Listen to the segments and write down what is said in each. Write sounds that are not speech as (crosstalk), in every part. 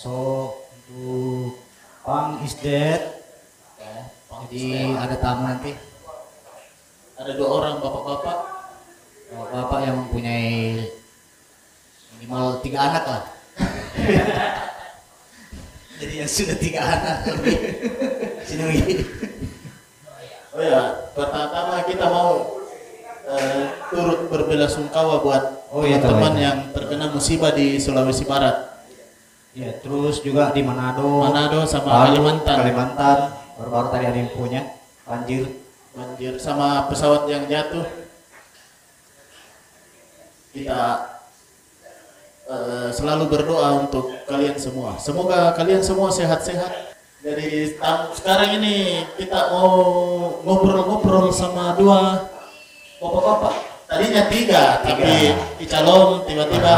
talk show untuk Pang is dead. ya, Jadi ada tamu nanti. ada dua orang bapak-bapak Bapak yang mempunyai minimal tiga anak lah. (laughs) Jadi yang sudah tiga anak. (laughs) Sini. Oh ya, pertama kita mau eh, turut berbelasungkawa buat Oh iya, teman-teman iya. yang terkena musibah di Sulawesi Barat, Ya, terus juga di Manado, Manado sama Palu, Kalimantan, Kalimantan. Baru-baru tadi ada yang punya banjir. banjir sama pesawat yang jatuh. Kita eh, selalu berdoa untuk kalian semua. Semoga kalian semua sehat-sehat. Dari tam- sekarang ini kita mau ngobrol-ngobrol sama dua bapak-bapak. Tadinya tiga, tapi dicalon tiba-tiba.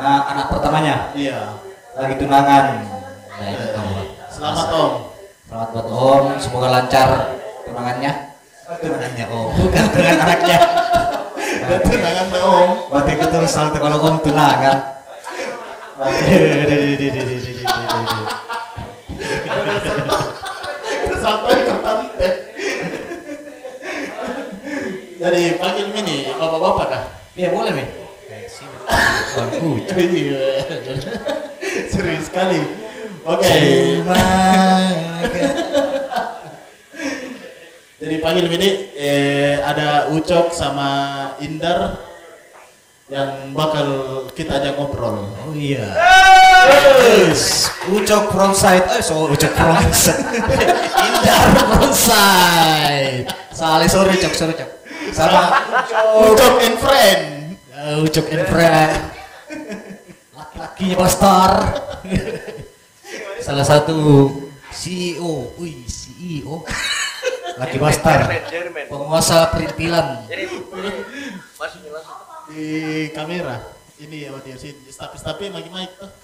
Karena anak pertamanya Iya. lagi tunangan. Nah, itu kamu. Selamat Om. Selamat buat Om, semoga lancar tunangannya. Tunangannya Om, bukan tunangan anaknya. Tunangan Om. Berarti betul salto kalau Om tunangan. Sampai ke pantai. Jadi panggil ini bapak-bapak kah? Iya boleh Mi. Iya. Serius sekali. Oke. Jadi panggil ini eh, ada Ucok sama Indar yang bakal kita ajak ngobrol. Oh iya. Ucok frontside, eh so ucok frontside. (laughs) Indar frontside. Salah sorry cok sorry cok. Sama Ucok and friend. Uh, ucok and friend. Laki-lakinya pastor. Salah satu CEO, wih CEO. Laki pastor. Penguasa perintilan. Masuk langsung. di kamera ini ya waktu sih tapi tapi lagi mic tuh (laughs)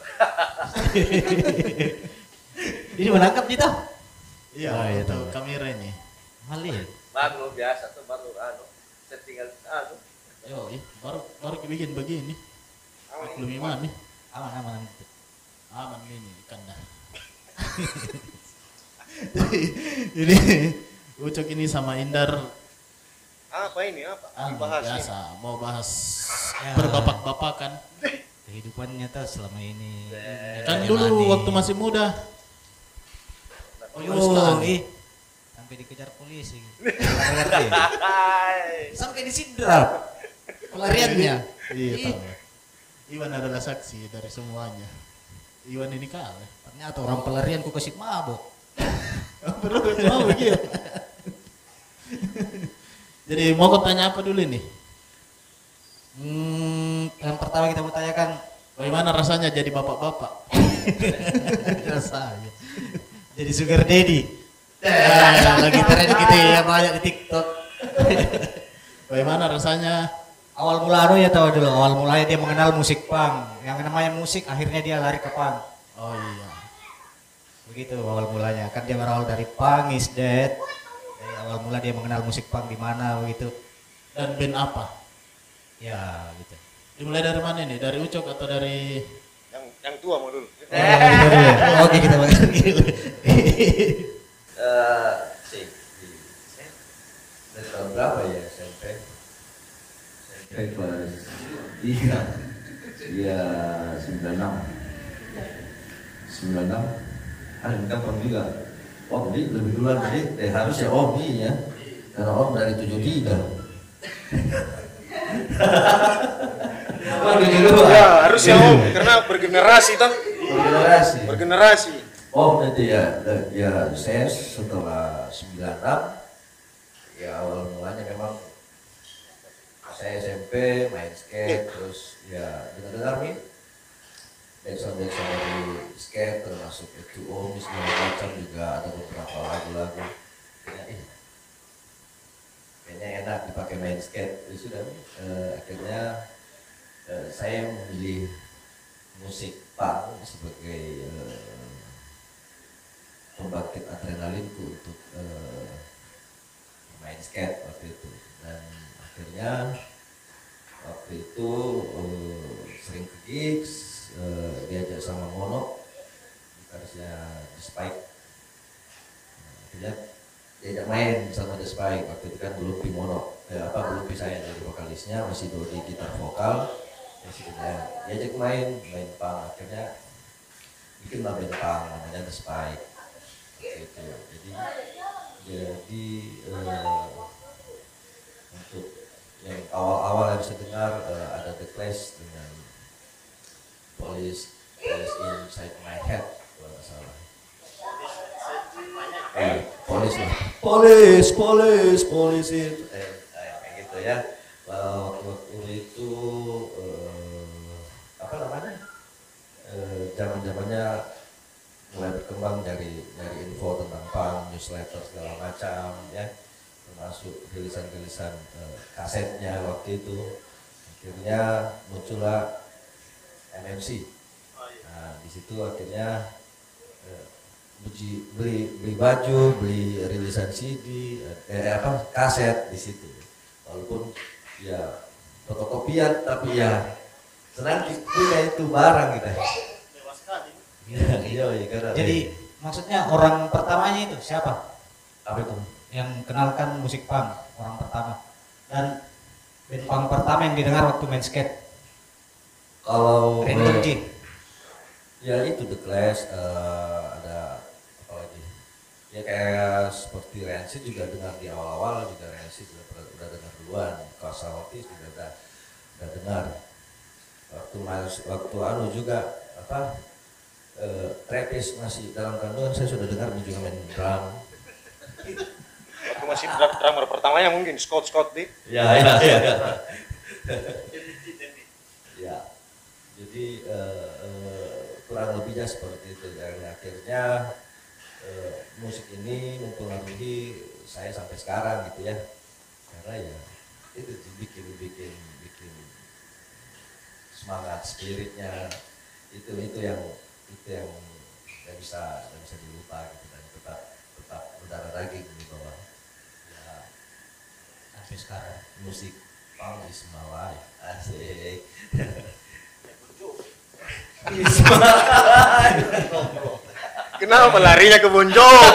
Ini menangkap kita. iya Oh, iya, untuk tahu. kamera ini Mali. Baru biasa tuh baru anu settingan anu. Yo ih, baru baru bikin begini belum iman nih Aman aman. aman ini ikan dah (laughs) Jadi, ini Ucok ini sama Indar Apa ini apa? ah, Dibahas ini. biasa mau bahas Ya. berbapak-bapakan Kehidupan nyata selama ini. kan Yang dulu aneh. waktu masih muda Oh, tahan. ih. Sampai dikejar polisi. Hai. (laughs) Sampai disidrak. Pelariannya. iya Ih, tahu Iwan adalah saksi dari semuanya Iwan ini kalah Ternyata orang pelarian ku kasih mabok. (laughs) Perlu mau (laughs) begitu. Jadi mau kau tanya apa dulu nih? Hmm, yang pertama kita mau tanyakan Bagaimana rasanya jadi bapak-bapak? (laughs) rasanya. Jadi sugar daddy. Eh, lagi tren gitu ya banyak di TikTok. Bagaimana rasanya? Awal mula anu ya tahu dulu, awal mulanya dia mengenal musik punk. Yang namanya musik akhirnya dia lari ke punk. Oh iya. Begitu awal mulanya. Kan dia berawal dari punk is dead. Dari awal mula dia mengenal musik punk di mana begitu. Dan band apa? Ya, gitu. Dimulai dari mana nih? Dari Ucok atau dari Yang yang tua mau dulu. Oh, dulu. Oh, Oke, kita bakal gitu. Eh, sih, di- saya dari tahun berapa ya SMP? Kelas tiga, dia sembilan enam, sembilan enam. Ada minta pun juga. Om ini lebih duluan tadi, eh harusnya Om ini ya, karena Om dari tujuh tiga. Oh, dua. Ya, harusnya Om karena bergenerasi toh. Generasi. Bergenerasi. Oh nanti ya, ya saya setelah 96 ya awal mulanya memang saya SMP main skate terus ya dengar-dengar nih backsound backsound dari skate termasuk itu om segala macam juga ada beberapa lagu-lagu. Ya, eh, enak dipakai main skate. Ya sudah eh, akhirnya eh, saya memilih musik punk sebagai eh, pembangkit adrenalinku untuk eh, main skate waktu itu. Dan akhirnya waktu itu eh, sering ke gigs eh, diajak sama Mono gitarisnya The Spike. Akhirnya diajak main sama The Spike. Waktu itu kan belum Mono eh, apa belum saya jadi vokalisnya masih Dodi gitar vokal sudah diajak main main punk. Akhirnya bikin lah band punk namanya The Spike. Itu. Jadi jadi eh, untuk yang awal-awal yang bisa dengar eh, ada The Clash dengan Police Police Inside My Head kalau nggak salah. Eh, Police lah. Police Police Police it eh, eh, kayak gitu ya. Well, waktu, itu eh, apa namanya? Eh, zaman zamannya mulai berkembang dari dari info tentang punk, newsletter segala macam ya termasuk rilisan-rilisan eh, kasetnya waktu itu. Akhirnya muncullah MMC nah di situ akhirnya eh, beli beli beli baju beli rilisan CD eh apa kaset di situ. Walaupun ya fotokopian tapi ya senang punya itu barang gitu. Iya, iya, iya, karena Jadi maksudnya orang pertamanya itu siapa? apa itu? Yang kenalkan musik punk orang pertama dan band punk pertama yang didengar waktu main skate. Kalau Random G. ya itu The Clash eh, ada apa lagi? Ya kayak seperti Rancid juga dengar di awal-awal juga Rancid udah, pernah- udah dengar duluan. Causality juga udah udah dengar. Waktu mas waktu anu juga apa? Eh, Travis masih dalam kandungan saya sudah dengar dia juga main drum. Waktu masih drum- drummer pertamanya mungkin Scott Scott di Ya, ya, ya. ya. Jadi eh, eh, kurang lebihnya seperti itu dan akhirnya eh, musik ini mempengaruhi saya sampai sekarang gitu ya. Karena ya itu bikin bikin bikin semangat spiritnya itu itu yang itu yang nggak bisa nggak bisa dilupa gitu dan tetap tetap berdarah daging di bawah Sampai sekarang. musik punk is my life asik Kenapa larinya ke Bon Jovi?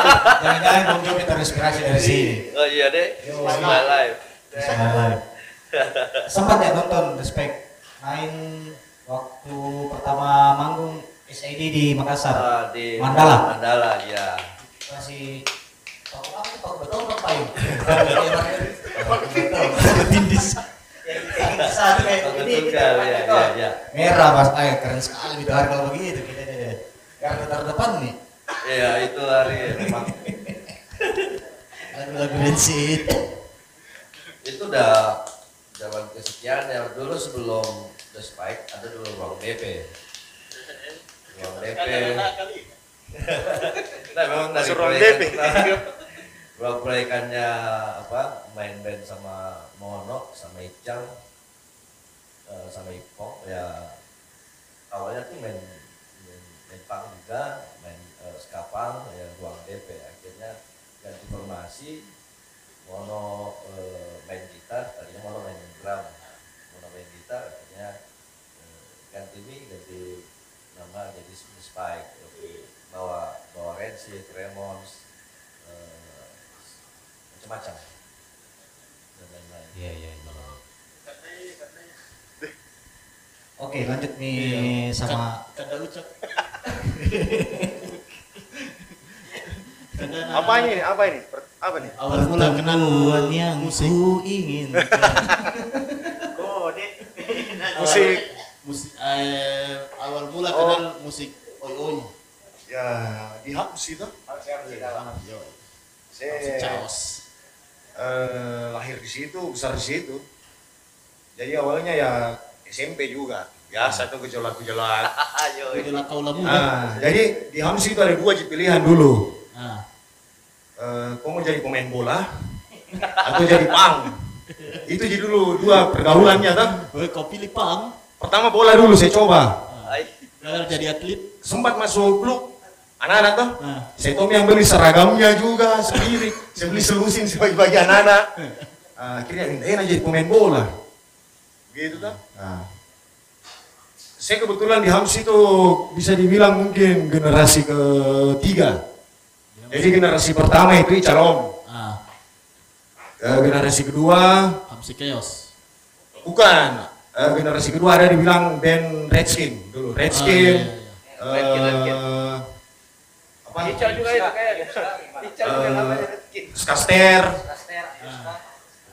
Jangan-jangan Bon Jovi terinspirasi dari sini. Oh iya deh, it's my life. Sempat ya nonton The Spec main waktu pertama manggung SID di Makassar. Ah, di Mandala. Mandala, ya. Masih Tindis. Ya, ya, ya. merah mas, ay keren sekali gitu hari kalau begitu kita deh. Garda terdepan nih. Iya, itu hari memang Lagu-lagu Rancid. itu udah zaman kesekian ya dulu sebelum The Spike ada dulu ruang DP ruang DP nah memang dari ruang DP. Ruang proyekannya apa main band sama Mono sama Icang eh, sama Ipong ya awalnya tuh main main, main punk juga main uh, skapang ya ruang DP akhirnya ganti formasi mono eh, main gitar tadinya mono main drum. Mono main gitar akhirnya eh, ganti mi ganti nama jadi Spike. Bawa bawa Rancid, Ramones eh, macam-macam dan lain-lain Iya iya iya. Oke lanjut nih sama Kada ucap. (laughs) Apa ini? Apa ini? Per- Apa nih? Awal mula kenal pertemuan yang musik. ku ingin. (laughs) Musik. musik eh, awal mula Oh. kenal musik oi oi. Ya, di Haps itu. Yo, Saya musik chaos. Eh, lahir di situ, besar di situ. Jadi awalnya ya SMP juga. Biasa tuh gejolak-gejolak. (laughs) Ayo, Itu lah kau muda. Nah, jadi di Hams itu ada dua pilihan dulu. Nah, Eh, kau mau jadi pemain bola atau jadi pang. Itu jadi dulu dua pergaulannya. Oh, kau pilih pang, Pertama bola dulu saya coba. Gagal jadi atlet. Sempat masuk klub anak-anak tuh. Nah, Saya Tommy yang beli seragamnya juga sendiri. Saya beli selusin sebagai-bagi anak-anak. Ah, akhirnya minta jadi pemain bola. Gitu tuh. Nah. Saya kebetulan di Hams itu bisa dibilang mungkin generasi ketiga. Jadi generasi pertama itu Icalom. ah, Eh, generasi kedua Hamsi Chaos. bukan. Eh, generasi kedua ada dibilang band Redskin dulu. Redskin. Ah, iya, iya. Redskin, Redskin. eh, apa? Ical juga itu kayaknya. Ical juga namanya Rizky. Skaster. Ah,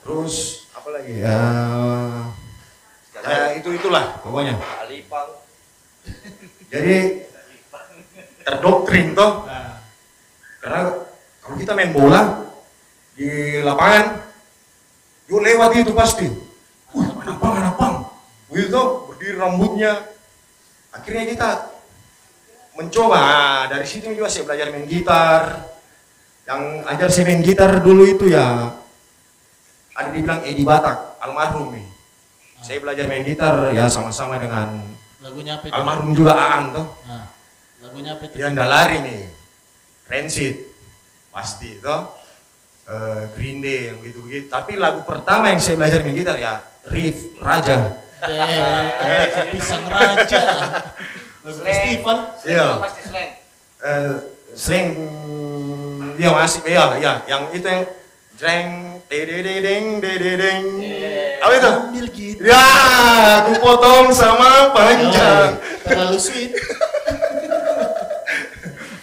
Terus apa lagi? Ya, ya itu itulah pokoknya. Alipang. Jadi terdoktrin toh. Karena kalau kita main bola di lapangan, yuk lewat itu pasti. Wih, anak pang, anak pang. Begitu berdiri rambutnya. Akhirnya kita mencoba. Ah, dari situ juga saya belajar main gitar. Yang ajar saya main gitar dulu itu ya ada dibilang Edi Batak, almarhum nih. Saya belajar main gitar ya sama-sama dengan Lagunya apa itu? almarhum juga Aan toh. Ah, lagunya apa itu? Yang lari nih, Rancid, pasti toh. Eh, Green Day yang begitu begitu. Tapi lagu pertama yang saya belajar main gitar ya Riff Raja. Eh, pisang raja. (laughs) Festival. Iya. Pasti slang. Eh, sering dia masih ya ya yang itu yang jreng dededeng dededeng apa itu Ambil gitu. ya aku potong sama panjang terlalu sweet.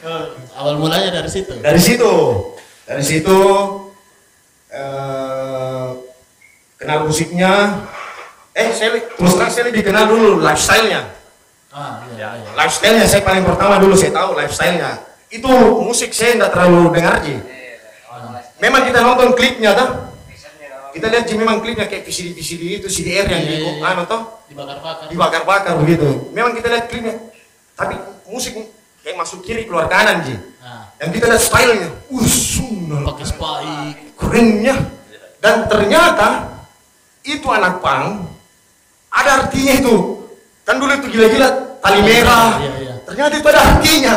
Oh, (laughs) awal mulanya dari situ. dari situ dari situ eh, kenal musiknya eh saya terus terang saya lebih kenal dulu lifestyle-nya Ah, iya, iya. lifestyle-nya saya paling pertama dulu saya tahu lifestyle-nya itu musik saya tidak terlalu dengar Ji. memang kita nonton klipnya tuh kita lihat Ji, memang klipnya kayak VCD VCD itu CDR yang di Iya, iya, iya. anu toh Dibakar-bakar. dibakar-bakar begitu memang kita lihat klipnya tapi musik kayak masuk kiri keluar kanan Ji. Ah, yang kita lihat stylenya uh sundal pakai spike. kerennya dan ternyata itu anak pang ada artinya itu kan dulu itu gila-gila. tali merah. Iya, iya. ternyata itu ada artinya.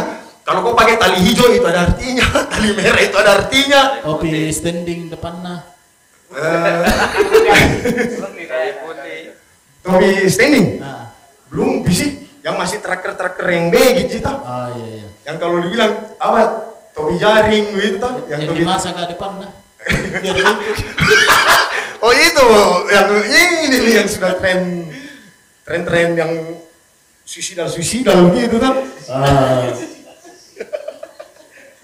Kalau kau pakai tali hijau itu ada artinya. (laughs) Tali merah itu ada artinya. Kopi standing depan nah. Eh, (laughs) topi standing? Nah, belum bisi. Yang masih tracker-tracker yang B gitu tau. ah iya iya. yang kalau dibilang apa? Topi jaring gitu tau. yang Yang topi dimasak ke depan nah. (laughs) Oh itu. Yang ini nih yang sudah tren tren-tren yang suicidal suicidal gitu kan. Ah,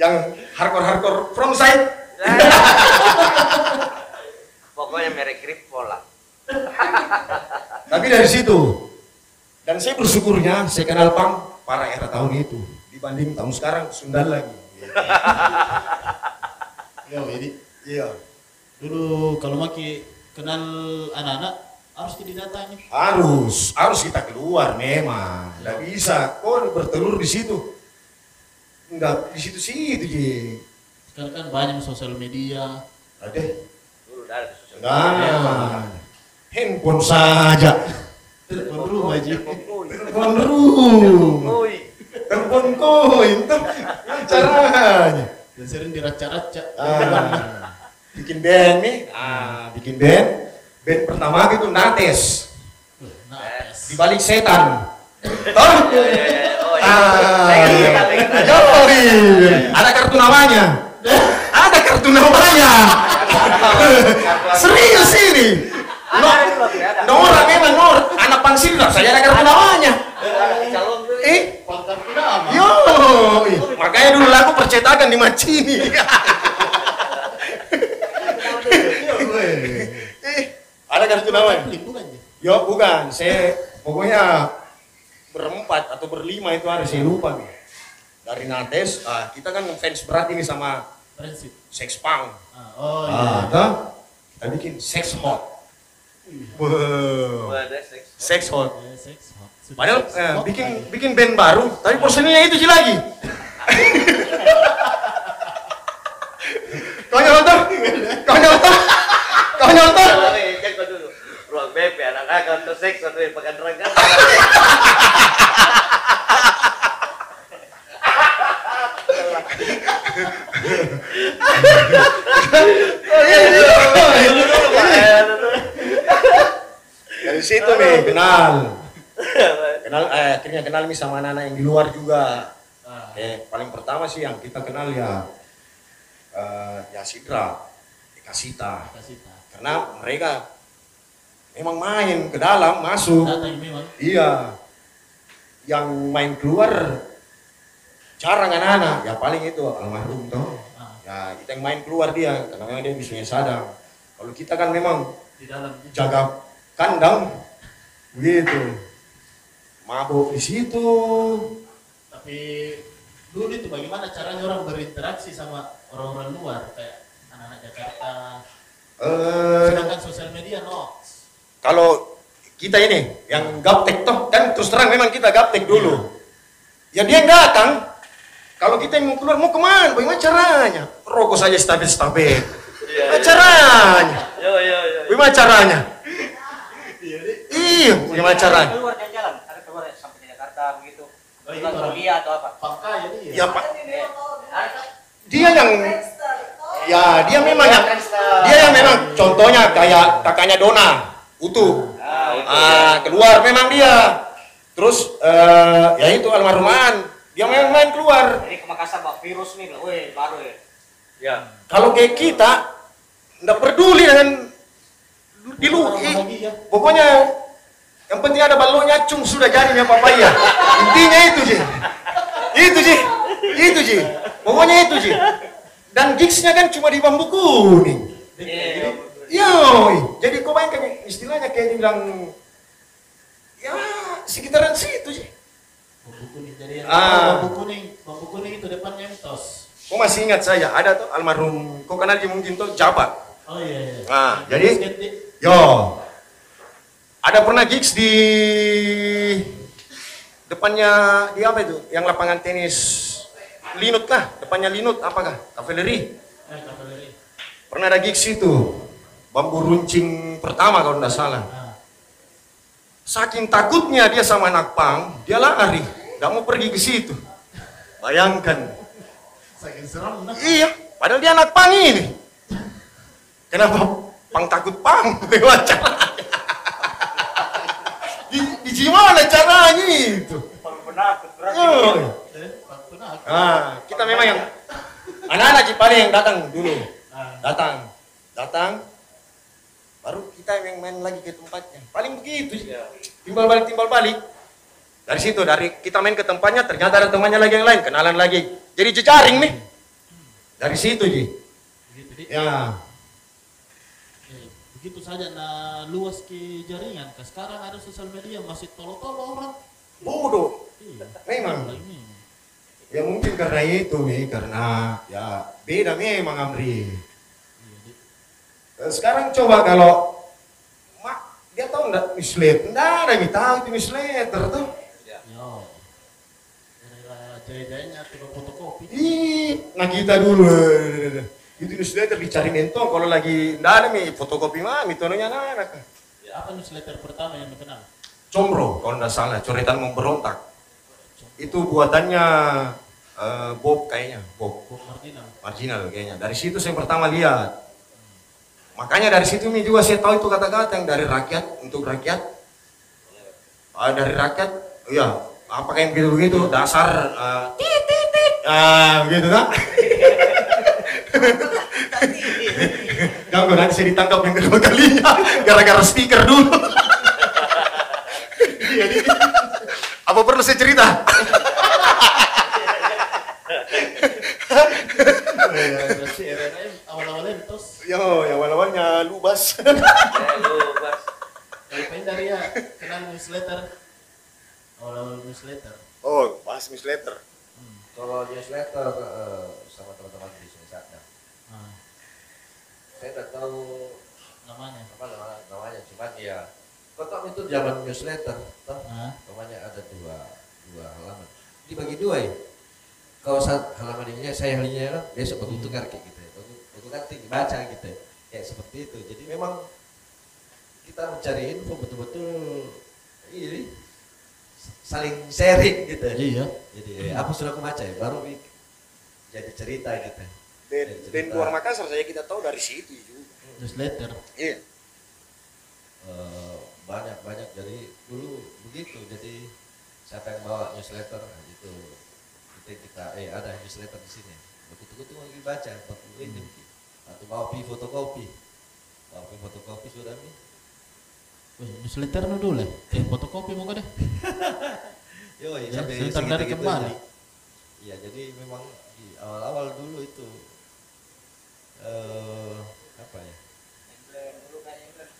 Yang hardcore hardcore from side. (laughs) Pokoknya merek grip pola. (laughs) Tapi dari situ dan saya bersyukurnya saya kenal pang para era tahun itu dibanding tahun sekarang sundal lagi. (laughs) ya ini Iya. dulu kalau maki kenal anak-anak harus didatangi. Harus harus kita keluar memang. Tidak bisa. Kok bertelur di situ? Enggak di situ situ Ji. Sekarang kan banyak sosial media. Ada. Susu. Nah, handphone saja. Telepon rumah Ji. Telepon rumah. Telepon koin. Caranya. Dan sering diraca-raca. Ah, bikin band nih. Ah, bikin band. Band pertama itu Nates. Nah, Di balik setan. Toh? Ya, ya, ya. Oh, iya. Ah, iya. Ada kartu namanya. Ada kartu namanya. Serius ini. Ada. Nora memang Nora. Anak pangsir saya ada kartu namanya. Eh. Yo, makanya dulu lagu percetakan di Macini. Namanya? Bukan? Yo, bukan. Saya pokoknya berempat atau berlima itu ada saya lupa nih. Dari Nates, ah, kita kan fans berat ini sama Prinsip. Sex Punk. Ah, oh iya. Ah, toh? kita bikin Sex Hot. Wow. Ada seks. Sex Hot. Padahal eh, bikin bikin band baru, tapi personilnya itu Ji lagi. Kau nyontoh? Kau nyontoh? Kau nyontoh? Kan kau Kantor seks atau pekan rangka. Dari situ nih kenal. Kenal eh akhirnya kenal nih sama anak-anak yang di luar juga. Eh paling pertama sih yang kita kenal ya eh ya Sidra, Kasita. Kasita. Karena mereka memang main ke dalam masuk. Datang memang. Iya. Yang main keluar jarang anak-anak. Ya paling itu almarhum toh. Ah, Ya kita yang main keluar dia karena memang dia bisanya sadar. Kalau kita kan memang di dalam jaga kandang begitu. Mabuk di situ. Tapi dulu itu bagaimana caranya orang berinteraksi sama orang-orang luar kayak anak-anak Jakarta. Eh Sedangkan sosial media no. Kalau kita ini yang gaptek toh kan terus terang memang kita gaptek dulu. Ya dia yang datang. Kalau kita yang mau keluar mau ke mana? Bagaimana caranya? Rokok saja stabil-stabil. Bagaimana caranya? Yo yo yo. Bagaimana caranya? Iya, bagaimana caranya? keluar jalan-jalan ada keluar sampai ke Jakarta begitu Oh, atau apa Pangka ya dia. Ya Pak, dia yang ya dia memang yang dia yang memang contohnya kayak kakaknya Dona utuh. Ah keluar memang dia. Terus eh, ya itu almarhuman dia main main keluar. Jadi ke Makassar bawa virus nih weh baru ya. Ya. kalau kayak kita nggak peduli dengan di lu bahagia. pokoknya yang penting ada balonnya cung sudah jadinya papaya intinya itu sih itu sih itu sih pokoknya itu sih dan gigsnya kan cuma di bambu kuning. Iya, Yoi, jadi kau bayangkan istilahnya kayak dibilang ya sekitaran situ sih. Bambu kuning jadi yang Ah. bambu kuning, bambu kuning itu depannya mitos. Kau masih ingat saya ada tuh almarhum, kau kenal dia mungkin tuh Jabat. Oh iya iya. Ah, jadi yo ada pernah gigs di depannya di apa itu? Yang lapangan tenis Linut kah? Depannya Linut apakah? Kavaleri. eh kavaleri. Pernah ada gigs itu. Bambu runcing pertama kalau tidak salah. Ah. Saking takutnya dia sama anak pang, dia lari, nggak mau pergi ke situ. Bayangkan, Saking seram nah. iya, padahal dia anak pang ini. Kenapa pang takut pang? (laughs) Caranya? Di, di gimana caranya itu? penakut berarti Yoi. Eh, Pak Penat. Ah, kita memang yang anak-anak Cipali yang datang dulu, Ah. datang, datang, baru kita yang main lagi ke tempatnya. Paling begitu sih. timbal balik timbal balik dari situ dari kita main ke tempatnya ternyata ada temannya lagi yang lain kenalan lagi jadi jejaring nih dari situ di. ya begitu saja nah luas ke jaringan. Ke sekarang ada sosial media masih tolo-tolo orang. bodoh Iya. memang Ini. ya mungkin karena itu nih karena ya beda memang Amri sekarang coba kalau mak dia tahu nggak newsletter nggak ada yang tahu itu newsletter tuh. Yo. Daerah jaya-jayanya fotokopi. Ih, nah kita dulu. Itu newsletter dicari mentong kalau lagi nggak ada nih fotokopi mah mitononya anak Apa newsletter pertama yang dikenal? Combro kalau nggak salah. Coretan memberontak. Itu buatannya eh, Bob kayaknya Bob. Bob Martinal. marginal kayaknya. Dari situ saya pertama lihat makanya dari situ nih juga saya tahu itu kata-kata yang dari rakyat untuk rakyat. Ah, dari rakyat ya apa yang begitu begitu dasar tit ah begitu kan? Ganggu nanti saya ditangkap yang kedua kalinya. Gara-gara stiker dulu. Apa perlu saya cerita? (laughs) Berarti RRM awal-awalnya mitos. Yo, yang awal-awalnya lubas. (laughs) Ya, lu bas. Kalau pengen dari ya kenal newsletter. Awal-awal newsletter. oh, bahas newsletter. Kalau newsletter eh, sama teman-teman di sini sana, Ah, saya nggak tahu namanya. apa nama- namanya, cuman ya kota itu zaman newsletter, toh Ah, namanya ada dua dua halaman, dibagi dua ya. Kalau saat halaman ini saya halinya kan besok baru tukar kayak gitu, ya. baru baru nanti dibaca gitu, ya. kayak seperti itu. Jadi memang kita mencari info betul-betul ini saling sharing gitu. Iya. Jadi eh, apa sudah aku baca ya, baru jadi cerita gitu. Dan, dan cerita. luar Makassar saya kita tahu dari situ juga. Newsletter. Iya. Eh, banyak banyak jadi dulu begitu jadi siapa yang bawa newsletter nah, kita eh ada newsletter di sini begitu begitu lagi baca 40 ini atau bawa pi fotokopi bawa pi fotokopi sudah nih newsletter nu dulu. Eh, fotokopi mau deh. (laughs) yo Ya, sampai sebentar dari segitu-gitunya. kembali. iya jadi memang di awal-awal dulu itu eh apa ya kan emblem.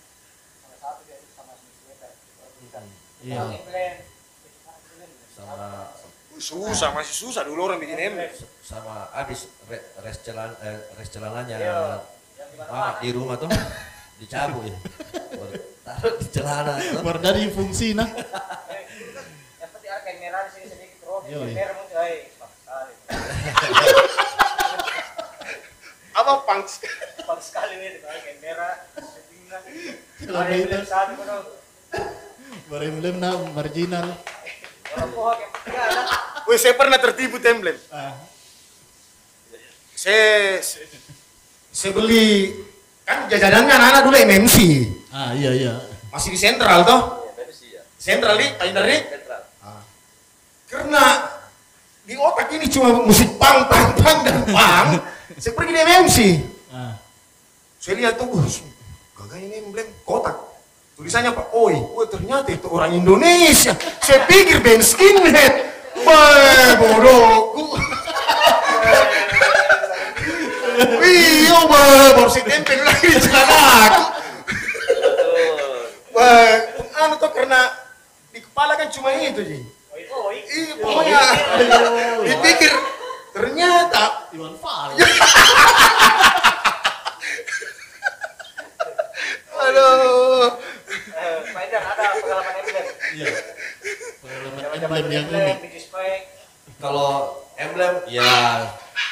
Sama satu dia sama newsletter. Iya. Sama Susah, masih susah dulu orang bikin emblem. sama habis re, res celan eh, res celananya Iya. Yang di rumah tuh dicabut ya. Baru Taruh di celana. Baru dari fungsi nah. Penting ada kain merah di sini sedikit. Iya, iya. Merah muncul. Eh. Apa punk? Pas sekali nih, ada kain merah. Kalau Ada itu. Baru emblem nah marginal. Wih, saya pernah tertipu emblem. Ah. Saya, saya, saya beli kan jajanannya anak-anak dulu MMC. Ah, iya iya. Masih di sentral toh? Ya, dari sih ya. Sentral nih, paling dari Sentral. karena di otak ini cuma musik pang, pang, pang dan pang. saya pergi di MMC. Ah. Saya lihat tuh, uh, gagah ini emblem kotak. Tulisannya apa? Oi, wah ternyata itu orang Indonesia. Saya pikir band skinhead. Wah, bodohku. Iya, bah, baru saya tempel lagi di celana aku. Wah, anu tuh karena di kepala kan cuma itu, Ji. Oh, itu, oh, itu. Iya, pokoknya dipikir ternyata Iwan Fals. (laughs) aduh Eh, Spider ada pengalaman emblem. Iya. Pengalaman emblem yang emblem, unik. Kalau emblem ya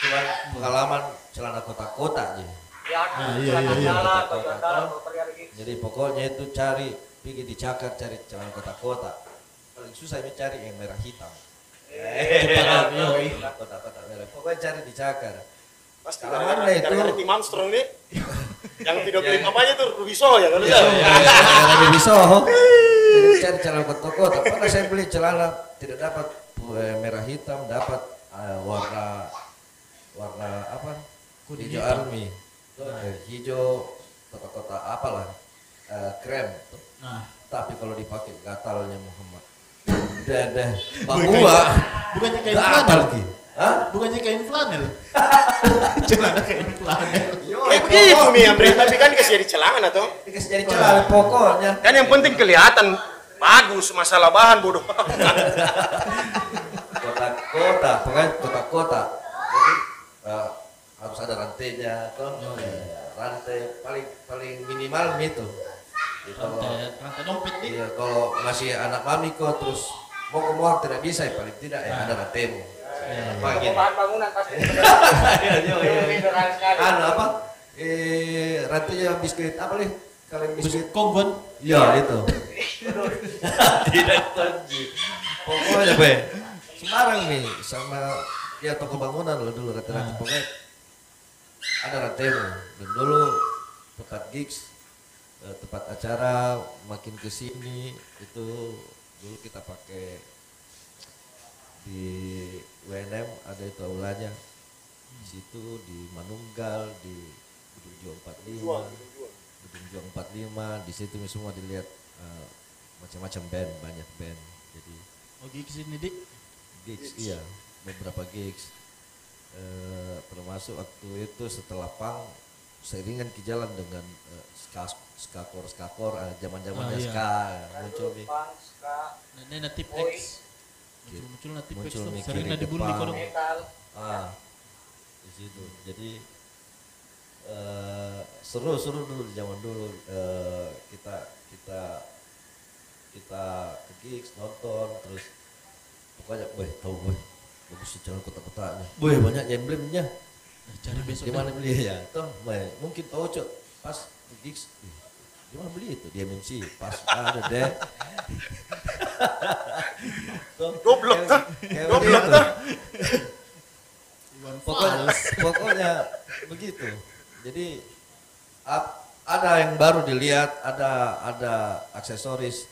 cuma pengalaman celana kotak-kotak aja. Ya, Ah, iya, celana iya, iya. Jadi pokoknya itu cari pergi dicakar cari celana kotak-kotak. Paling susah ini cari yang merah hitam. Cepat, iya. Kotak-kotak merah. Pokoknya cari dicakar. pasti Kalau mana itu? gara-gara tim Armstrong nih (laughs) yang video klip apanya tuh Rubiso ya Ada di Soho. Jadi cari celana kotak-kotak. Pernah saya beli celana tidak dapat eh, merah hitam, dapat eh, warna warna apa? Kuning hijau hitam. army. Eh, hijau kotak-kotak apalah eh, krem. Nah, Tapi kalau dipakai gatalnya Muhammad. Udah deh. Bahwa bukannya kain gatal flanel. lagi. Hah? Bukannya kain flanel. (laughs) Celana kain flanel. kayak begitu nih Ambre tapi kan dikasih jadi celana atau Dikasih jadi celana pokoknya. kan yang penting kelihatan bagus masalah bahan bodoh (laughs) kotak-kotak, pokoknya kotak-kotak. Jadi eh, harus ada rantainya, toh. Eh, rantai paling paling minimal itu. Jadi kalau Rantai, rantai dompet nih. iya, kalau masih anak mami kok terus mau ke mall tidak bisa, ya paling tidak ya ada rantaimu. Apa bahan bangunan pasti. (laughs) Iya, iya, iya. Anu apa? Eh, rantainya biskuit apa nih? Kalau yang biskuit konggon. Iya itu. (laughs) Tidak kunci. Pokoknya be. Semarang nih sama ya toko bangunan loh dulu rata-rata Ah. pokoknya ada rantaimu dan dulu tempat gigs eh, tempat acara makin ke sini itu dulu kita pakai di WNM ada itu aulanya. Di situ di Manunggal di Gedung Juang 45 Gedung Juang. 45 di situ semua dilihat eh, macam-macam band banyak band. Jadi Oh, gigi sini dik. gigs iya. Beberapa gigs. Eh, termasuk waktu itu setelah pang seiringan ke jalan dengan eh, ska skakor skakor eh, zaman zamannya Ah, iya. ska muncul nih. ska, X. Muncul muncul natif X Muncul tuh. Sering dibully depan. kono. metal. ah di situ jadi eh, seru seru dulu di zaman dulu Eh, kita kita kita ke gigs nonton terus pokoknya boy tahu boy bagus sih jalan kota-kotanya boy banyak emblemnya Nah, cari besok. di mana beli ya toh boy mungkin tahu cok pas ke gigs cuma beli itu? Di MMC pas ada deh. Goblok, tuh. kayak Goblok, begitu. tuh. pokoknya pokoknya begitu. Jadi ap- ada yang baru dilihat ada ada aksesoris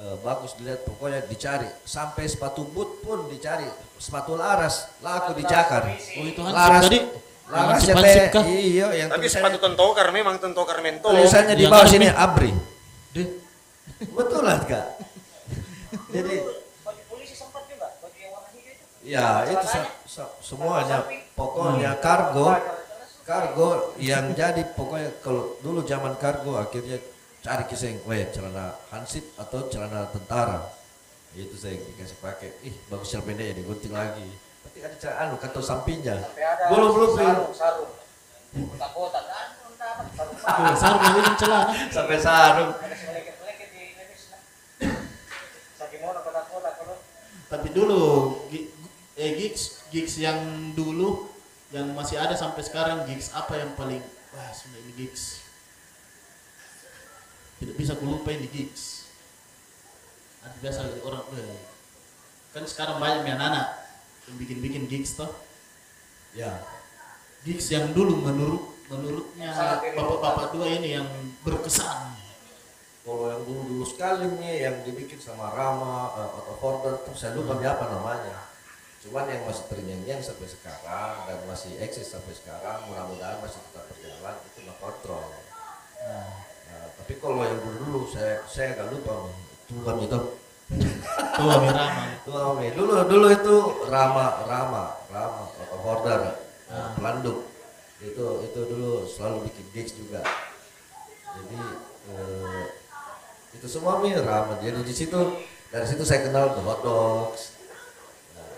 eh, bagus dilihat pokoknya dicari. Sampai sepatu boot pun dicari. Sepatu laras laku dicakar. Oh itu laras tadi. Laras ya teh iya yang Tapi sepatu tentokar memang tentokar mentol. tulisannya di bawah sini abri. Deh, betul lah kak. Jadi Baju polisi sempat juga, baju yang warna hijau itu. Ya itu se- se- semuanya. Pokoknya kargo. Kargo yang jadi pokoknya kalau dulu zaman kargo akhirnya cari kisah yang weh celana hansip atau celana tentara. Itu saya dikasih pakai. Ih bagus celana pendek ya digunting lagi ada celana anu kantong sampingnya. Belum belum belum. sarung, sarung. Kotak-kotak, kan, dapat sarung. Ini celana. sampai sarung. Tapi dulu eh gigs gigs yang dulu yang masih ada sampai sekarang gigs apa yang paling wah sudah ini gigs? Tidak bisa kulupa ini gigs. Ada biasa orang eh, kan sekarang banyak yang anak yang bikin-bikin gigs toh? Ya gigs yang dulu menurut menurutnya bapak-bapak tua ini yang berkesan. Kalau yang dulu dulu sekali nih yang dibikin sama Rama eh, atau Forden tuh saya lupa dia apa namanya. Cuman yang masih ternyanyian sampai sekarang dan masih eksis sampai sekarang mudah-mudahan masih tetap berjalan itu no kontrol Nah, tapi kalau yang dulu dulu saya saya agak lupa itu kan itu tua Mirama Tua, Mi. dulu dulu itu Rama Rama Rama eh, Pelanduk. Itu itu dulu selalu bikin gigs juga. Jadi eh, itu semua mi ramah jadi di situ. Dari situ saya kenal The Hot Dogs. Nah,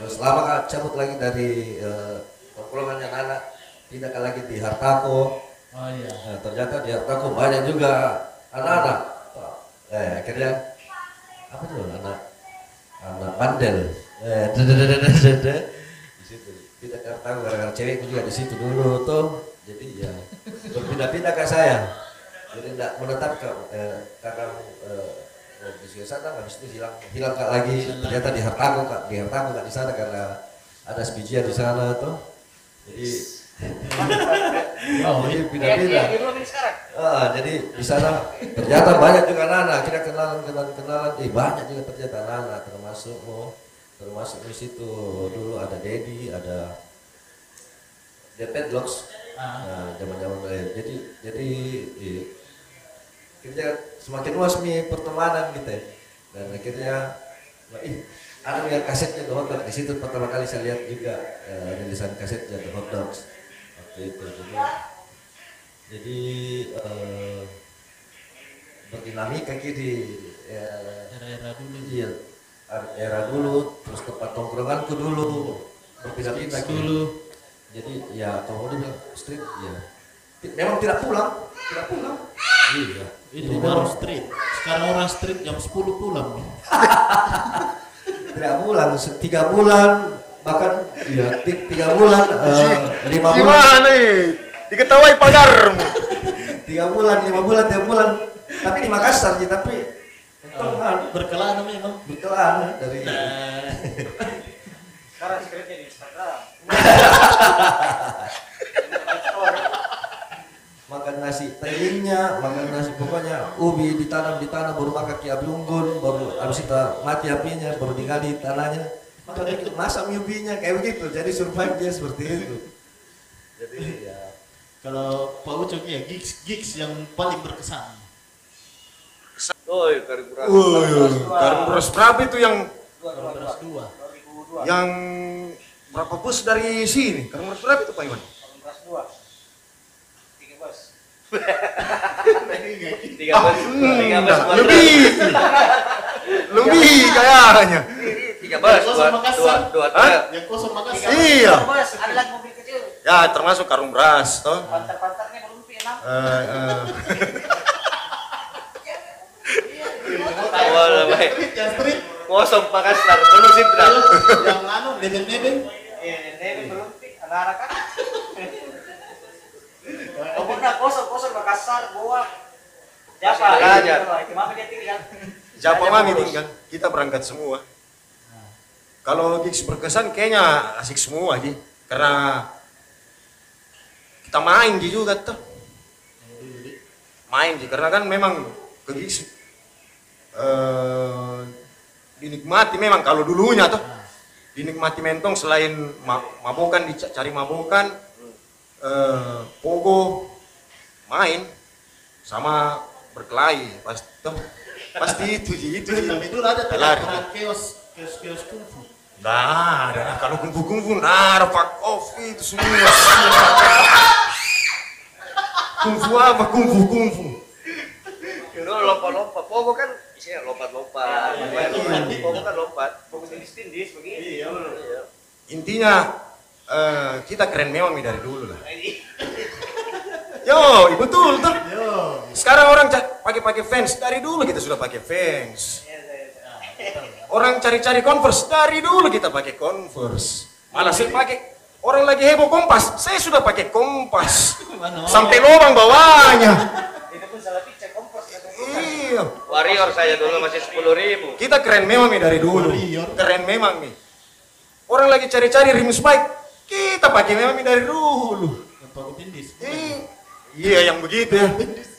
terus lama kan cabut lagi dari eh, tongkrongannya anak pindah lagi di Hartako. Oh iya. Nah, ternyata di Hartako banyak juga anak-anak. Eh akhirnya apa tuh? Anak anak bandel. Eh (laughs) di situ. Ke Hartako gara-gara cewekku juga di situ dulu tuh jadi ya berpindah-pindah ke saya. Jadi tidak menetap ke eh, karena eh, eh, di sana habis itu hilang hilang kak lagi. Ternyata di Hartako kak. Di Hartako kak di sana karena ada SPG di sana tuh jadi (laughs) oh jadi iya Iya, iya. Ah, jadi di sana ternyata banyak juga anak-anak. Akhirnya kenalan, kenalan, kenalan. Eh, banyak juga ternyata anak-anak, termasuk oh, termasuk di situ dulu ada Dedi, ada The Pedlocks. Ah. Nah, zaman-zaman eh, jadi jadi eh, akhirnya semakin luas nih pertemanan gitu ya. Dan akhirnya wah, ih, ada yang kasetnya The Hot Dogs. Di situ pertama kali saya lihat juga eh, rilisan kasetnya The Hot Dogs waktu itu. Jadi jadi eh, berdinamika kiri era-era dulu. iya era dulu terus tempat tongkronganku dulu berpindah-pindah dulu. Jadi ya kalau mau dibilang street ya. Memang tidak pulang tidak pulang. Iya. Itu baru street. Sekarang orang street jam 10 pulang. (laughs) Tidak pulang tiga bulan bahkan ya ti- tiga bulan eh, lima bulan Gimana nih? Diketahui pagarmu. (laughs) tiga bulan lima bulan tiga bulan tapi di Makassar sih tapi untung kan berkelana memang berkelana dari Sekarang skripnya di Instagram. (laughs) makan nasi telingnya, makan nasi pokoknya ubi ditanam di tanah baru makan ki api unggun, baru habis itu mati apinya, baru digali tanahnya. Masak mie ubinya kayak begitu. Jadi survive dia seperti itu. Jadi ya kalau Pak Ucok ya gigs gigs yang paling berkesan Oi, kariburan. Karung beras berapa itu yang beras dua 2002. yang berapa bus dari sini? Karung beras berapa itu Pak Iwan? Tahun kelas 2. Tiga bos. Tiga belas, tiga belas, Enggak, lebih. lebih kayaknya. Tiga belas, Kosong dua, Makassar. dua, dua, tiga. yang kosong Makassar Iya. Ada lagi mobil kecil. Ya termasuk karung beras toh. Pantar-pantarnya belum pi enam. Eh. Awal baik. Kosong Makassar, penuh Sidra. yang anu nebeng-nebeng Iya, ini belum. Anak-anak kan. Pokoknya kosong, kosong Makassar, Goa. Siapa? Itu mama dia tinggal. Mami tinggal? Kita berangkat semua. Kalau gigs berkesan kayaknya asik semua Ji. Karena kita main Ji juga tuh. Main Ji, karena kan memang ke gigs eh, dinikmati memang kalau dulunya tuh dinikmati mentong selain ma mabokan dicari mabokan eh, pogo main sama berkelahi pasti tuh pasti itu itu dulu ada Lari. perang keos keos keos kungfu. Nah, ada kalau kungfu, nah ada fuck off itu semua. kungfu apa kungfu kungfu? Dulu lompat-lompat, pogo kan isinya lompat-lompat. Iya, iya, lompat, iya. pogo kan lompat. Pogo tindis-tindis begitu. Iya. Iya. Intinya eh, kita keren memang nih dari dulu lah. Yo, betul tuh. Yo. Sekarang orang pakai-pakai fans dari dulu kita sudah pakai fans. Orang cari-cari converse dari dulu kita pakai converse. Malah saya pakai orang lagi heboh kompas, saya sudah pakai kompas. Mana? Sampai lubang bawahnya. Itu pun salah picture kompos ya. Iya. Warrior saya dulu masih sepuluh ribu. Kita keren memang nih dari dulu. Warrior. Keren memang nih. Orang lagi cari-cari rimus bike, kita pakai memang nih dari dulu. Yang pakai tindis. Ih, Iya yang begitu ya.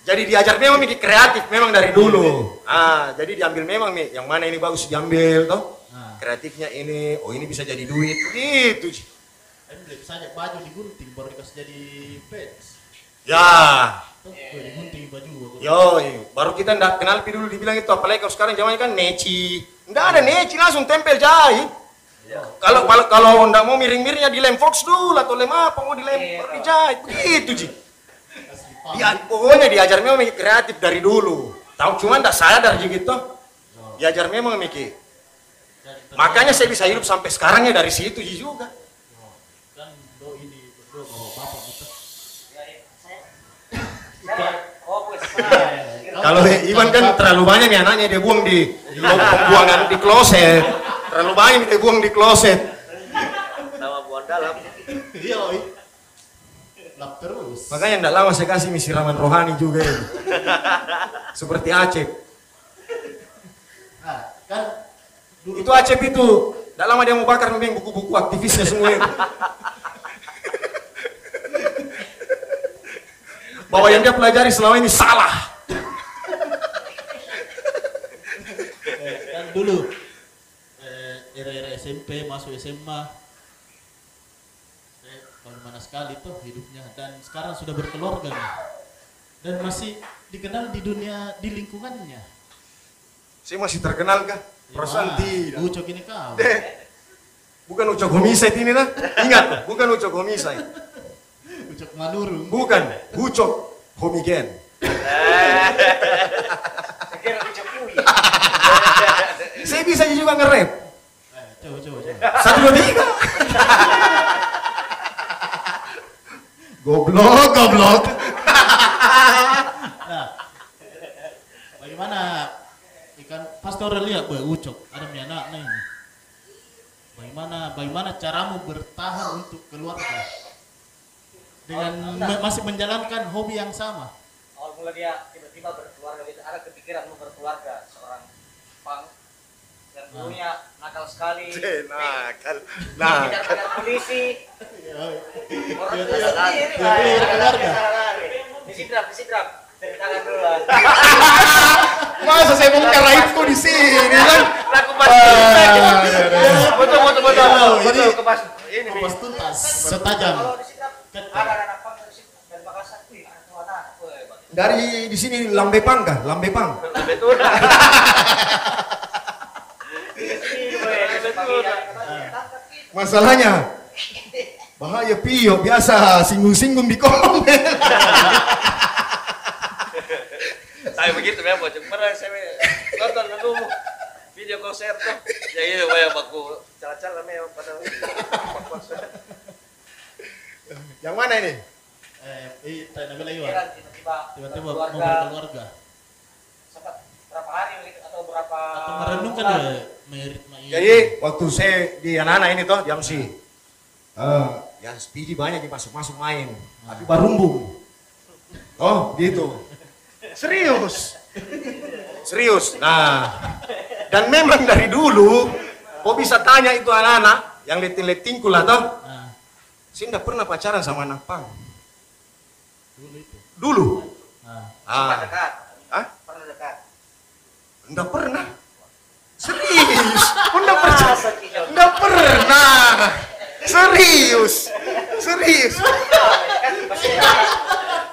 Jadi diajar memang nih kreatif memang dari dulu. Ah, jadi diambil memang nih yang mana ini bagus diambil toh. Nah. Kreatifnya ini, oh ini bisa jadi duit. Gitu. Ji. Kan beli saja baju digunting baru dikasih jadi pants. Ya, digunting baju yo, baru kita ndak kenal pi dulu dibilang itu apalagi kalau sekarang zamannya kan neci. Ndak ada neci langsung tempel jahit. Kalau kalau kalau ndak mau miring-miringnya dilem fox dulu atau lem apa mau dilem Iya, baru dijahit. Begitu Ji. Ya, pokoknya diajar memang kreatif dari dulu. Tahu cuma ndak sadar Ji gitu. Diajar memang Miki. Makanya saya bisa hidup sampai sekarang ya dari situ juga. kan do ini berdua bawa bapak. Saya fokus. Kalau Iwan kan terlalu banyak nih anaknya dia buang di di pembuangan di kloset. Terlalu banyak dia buang di kloset. Nama buang dalam. Iya, oi. Lap terus. Makanya ndak lama saya kasih misi raman rohani juga ini. (laughs) Seperti Acep. Nah, kan dulu Itu Acep itu. Ndak lama dia mau bakar memang buku-buku aktivisnya semua itu. (laughs) Bahwa yang dia pelajari selama ini salah. eh, kan dulu eh, era-era SMP masuk SMA bagaimana sekali tuh hidupnya dan sekarang sudah berkeluarga nih dan masih dikenal di dunia di lingkungannya Saya masih terkenal kah? Perasaan Wah, tidak. Ucok ini kau (laughs) Eh, bukan ucok homicide ini nah. Ingat, bukan ucok homicide. Ucok Manurung Bukan, ucok homigen. Kui. Saya bisa juga nge-rap. eh, coba coba coba Satu dua tiga. Goblok goblok. Nah bagaimana? Ikan pasti orang lihat boy ucok ada mi anaknya ini bagaimana bagaimana caramu bertahan untuk keluarga? Dengan me- masih menjalankan hobi yang sama? Awal mula dia tiba-tiba berkeluarga itu ada kepikiran mau berkeluarga seorang pang yang dulunya nakal sekali. (laughs) Nakal. Nah, Kejar-kejar polisi. Orang Dia- tua dia- sendiri. Disidrap, disidrap. Dari tangan duluan. (laughs) masa saya itu di sini kan? Laku pas. Betul betul betul. Betul pas ini. Tuntas setajam ada anak pang dari Makassar. Di sini Lambepang kah? Lambepang. Betul. (laughs) Ini, wih, pagi ya, katanya, tangkap gitu. Masalahnya bahaya Pio. Biasa singgung-singgung di komen. Saya begitu memang bocor. Pernah saya nonton dulu video konser tuh. Ya itu kayak baku cara-cara memang pada Yang mana ini? eh tanya Nabila Iwan tiba-tiba berkeluarga. berkeluarga sempat berapa hari atau berapa atau merenungkan ya merit Jadi waktu saya di anak-anak ini toh jam si eh ya speedy banyak masuk-masuk main, tapi barumbung. Oh gitu. Serius. Serius. Nah, dan memang dari dulu, kau bisa tanya itu anak-anak yang leting-letingku lah toh. Ah, Saya tidak pernah pacaran sama anak pang. dulu itu. Dulu. Ah, Pernah Ah, dekat. ah, Pernah dekat. tidak pernah. Serius. (laughs) Tidak percaya? Tidak pernah. Serius. Serius.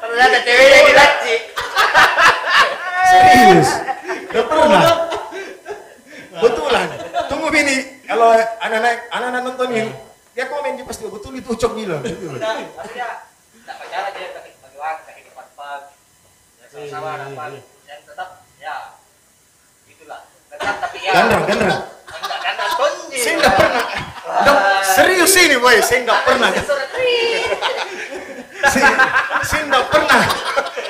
Ternyata ceweknya di laci. Serius. Tidak pernah. Betulan. Tunggu bini. Kalau anak-anak anak-anak nontonin, dia komen dia pasti betul itu ucok bilang. Gitu. Maksudnya tak pacaran dia kaki pagi waktu kaki depan pag. Ya sama-sama anak pag. Yang tetap ya tapi ya. Gandrang. Enggak tonji. Saya pernah. Nggak- serius ini boy, saya tidak pernah. Saya, saya tidak pernah.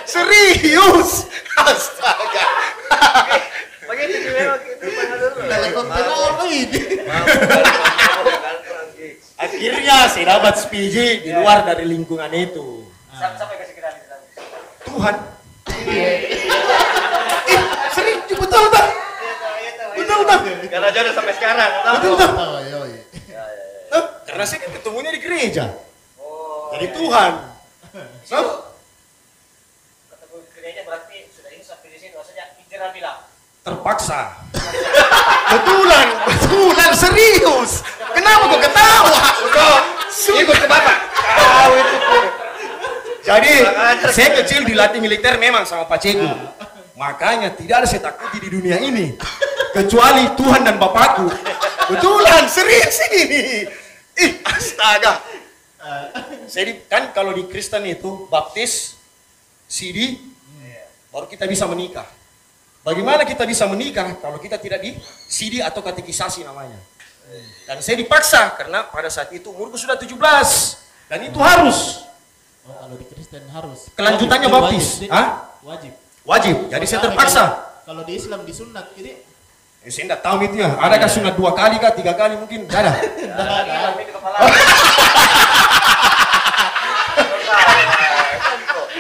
Serius. Astaga. Begitu sih memang itu pernah dulu. dalam konten apa ini? Akhirnya saya dapat SPJ di luar dari lingkungan itu. Sampai di dalam. Tuhan. Eh, serius betul tak? Betul tak? Karena jodoh sampai sekarang. tahu? Betul tak? Oh, iya, iya. Nah, karena saya kan ketemunya di gereja. Oh. Jadi Tuhan. Nah, Ketemu gereja berarti sudah ini sampai di sini maksudnya hijrah bilang. terpaksa. (laughs) Betulan, betulan serius. Kenapa kok ketawa? Ikut ke bapak. Tahu itu. Jadi saya kecil dilatih militer memang sama Pak Ceko. Makanya tidak ada saya takuti di dunia ini kecuali Tuhan dan Bapakku. Betulan, serius ini. Ih, astaga. Saya di- kan kalau di Kristen itu baptis, CD, baru kita bisa menikah. Bagaimana kita bisa menikah kalau kita tidak di CD atau katekisasi namanya? Dan saya dipaksa karena pada saat itu umurku sudah 17 dan itu harus Oh, kalau di Kristen harus. Kelanjutannya Wajib, baptis. wajib, Hah? Wajib. Wajib. Jadi saya terpaksa. Kalau di Islam disunat, jadi Eh, saya tidak tahu itu ya. Adakah sunat dua kali kah, tiga kali mungkin? Tidak ada. (laughs)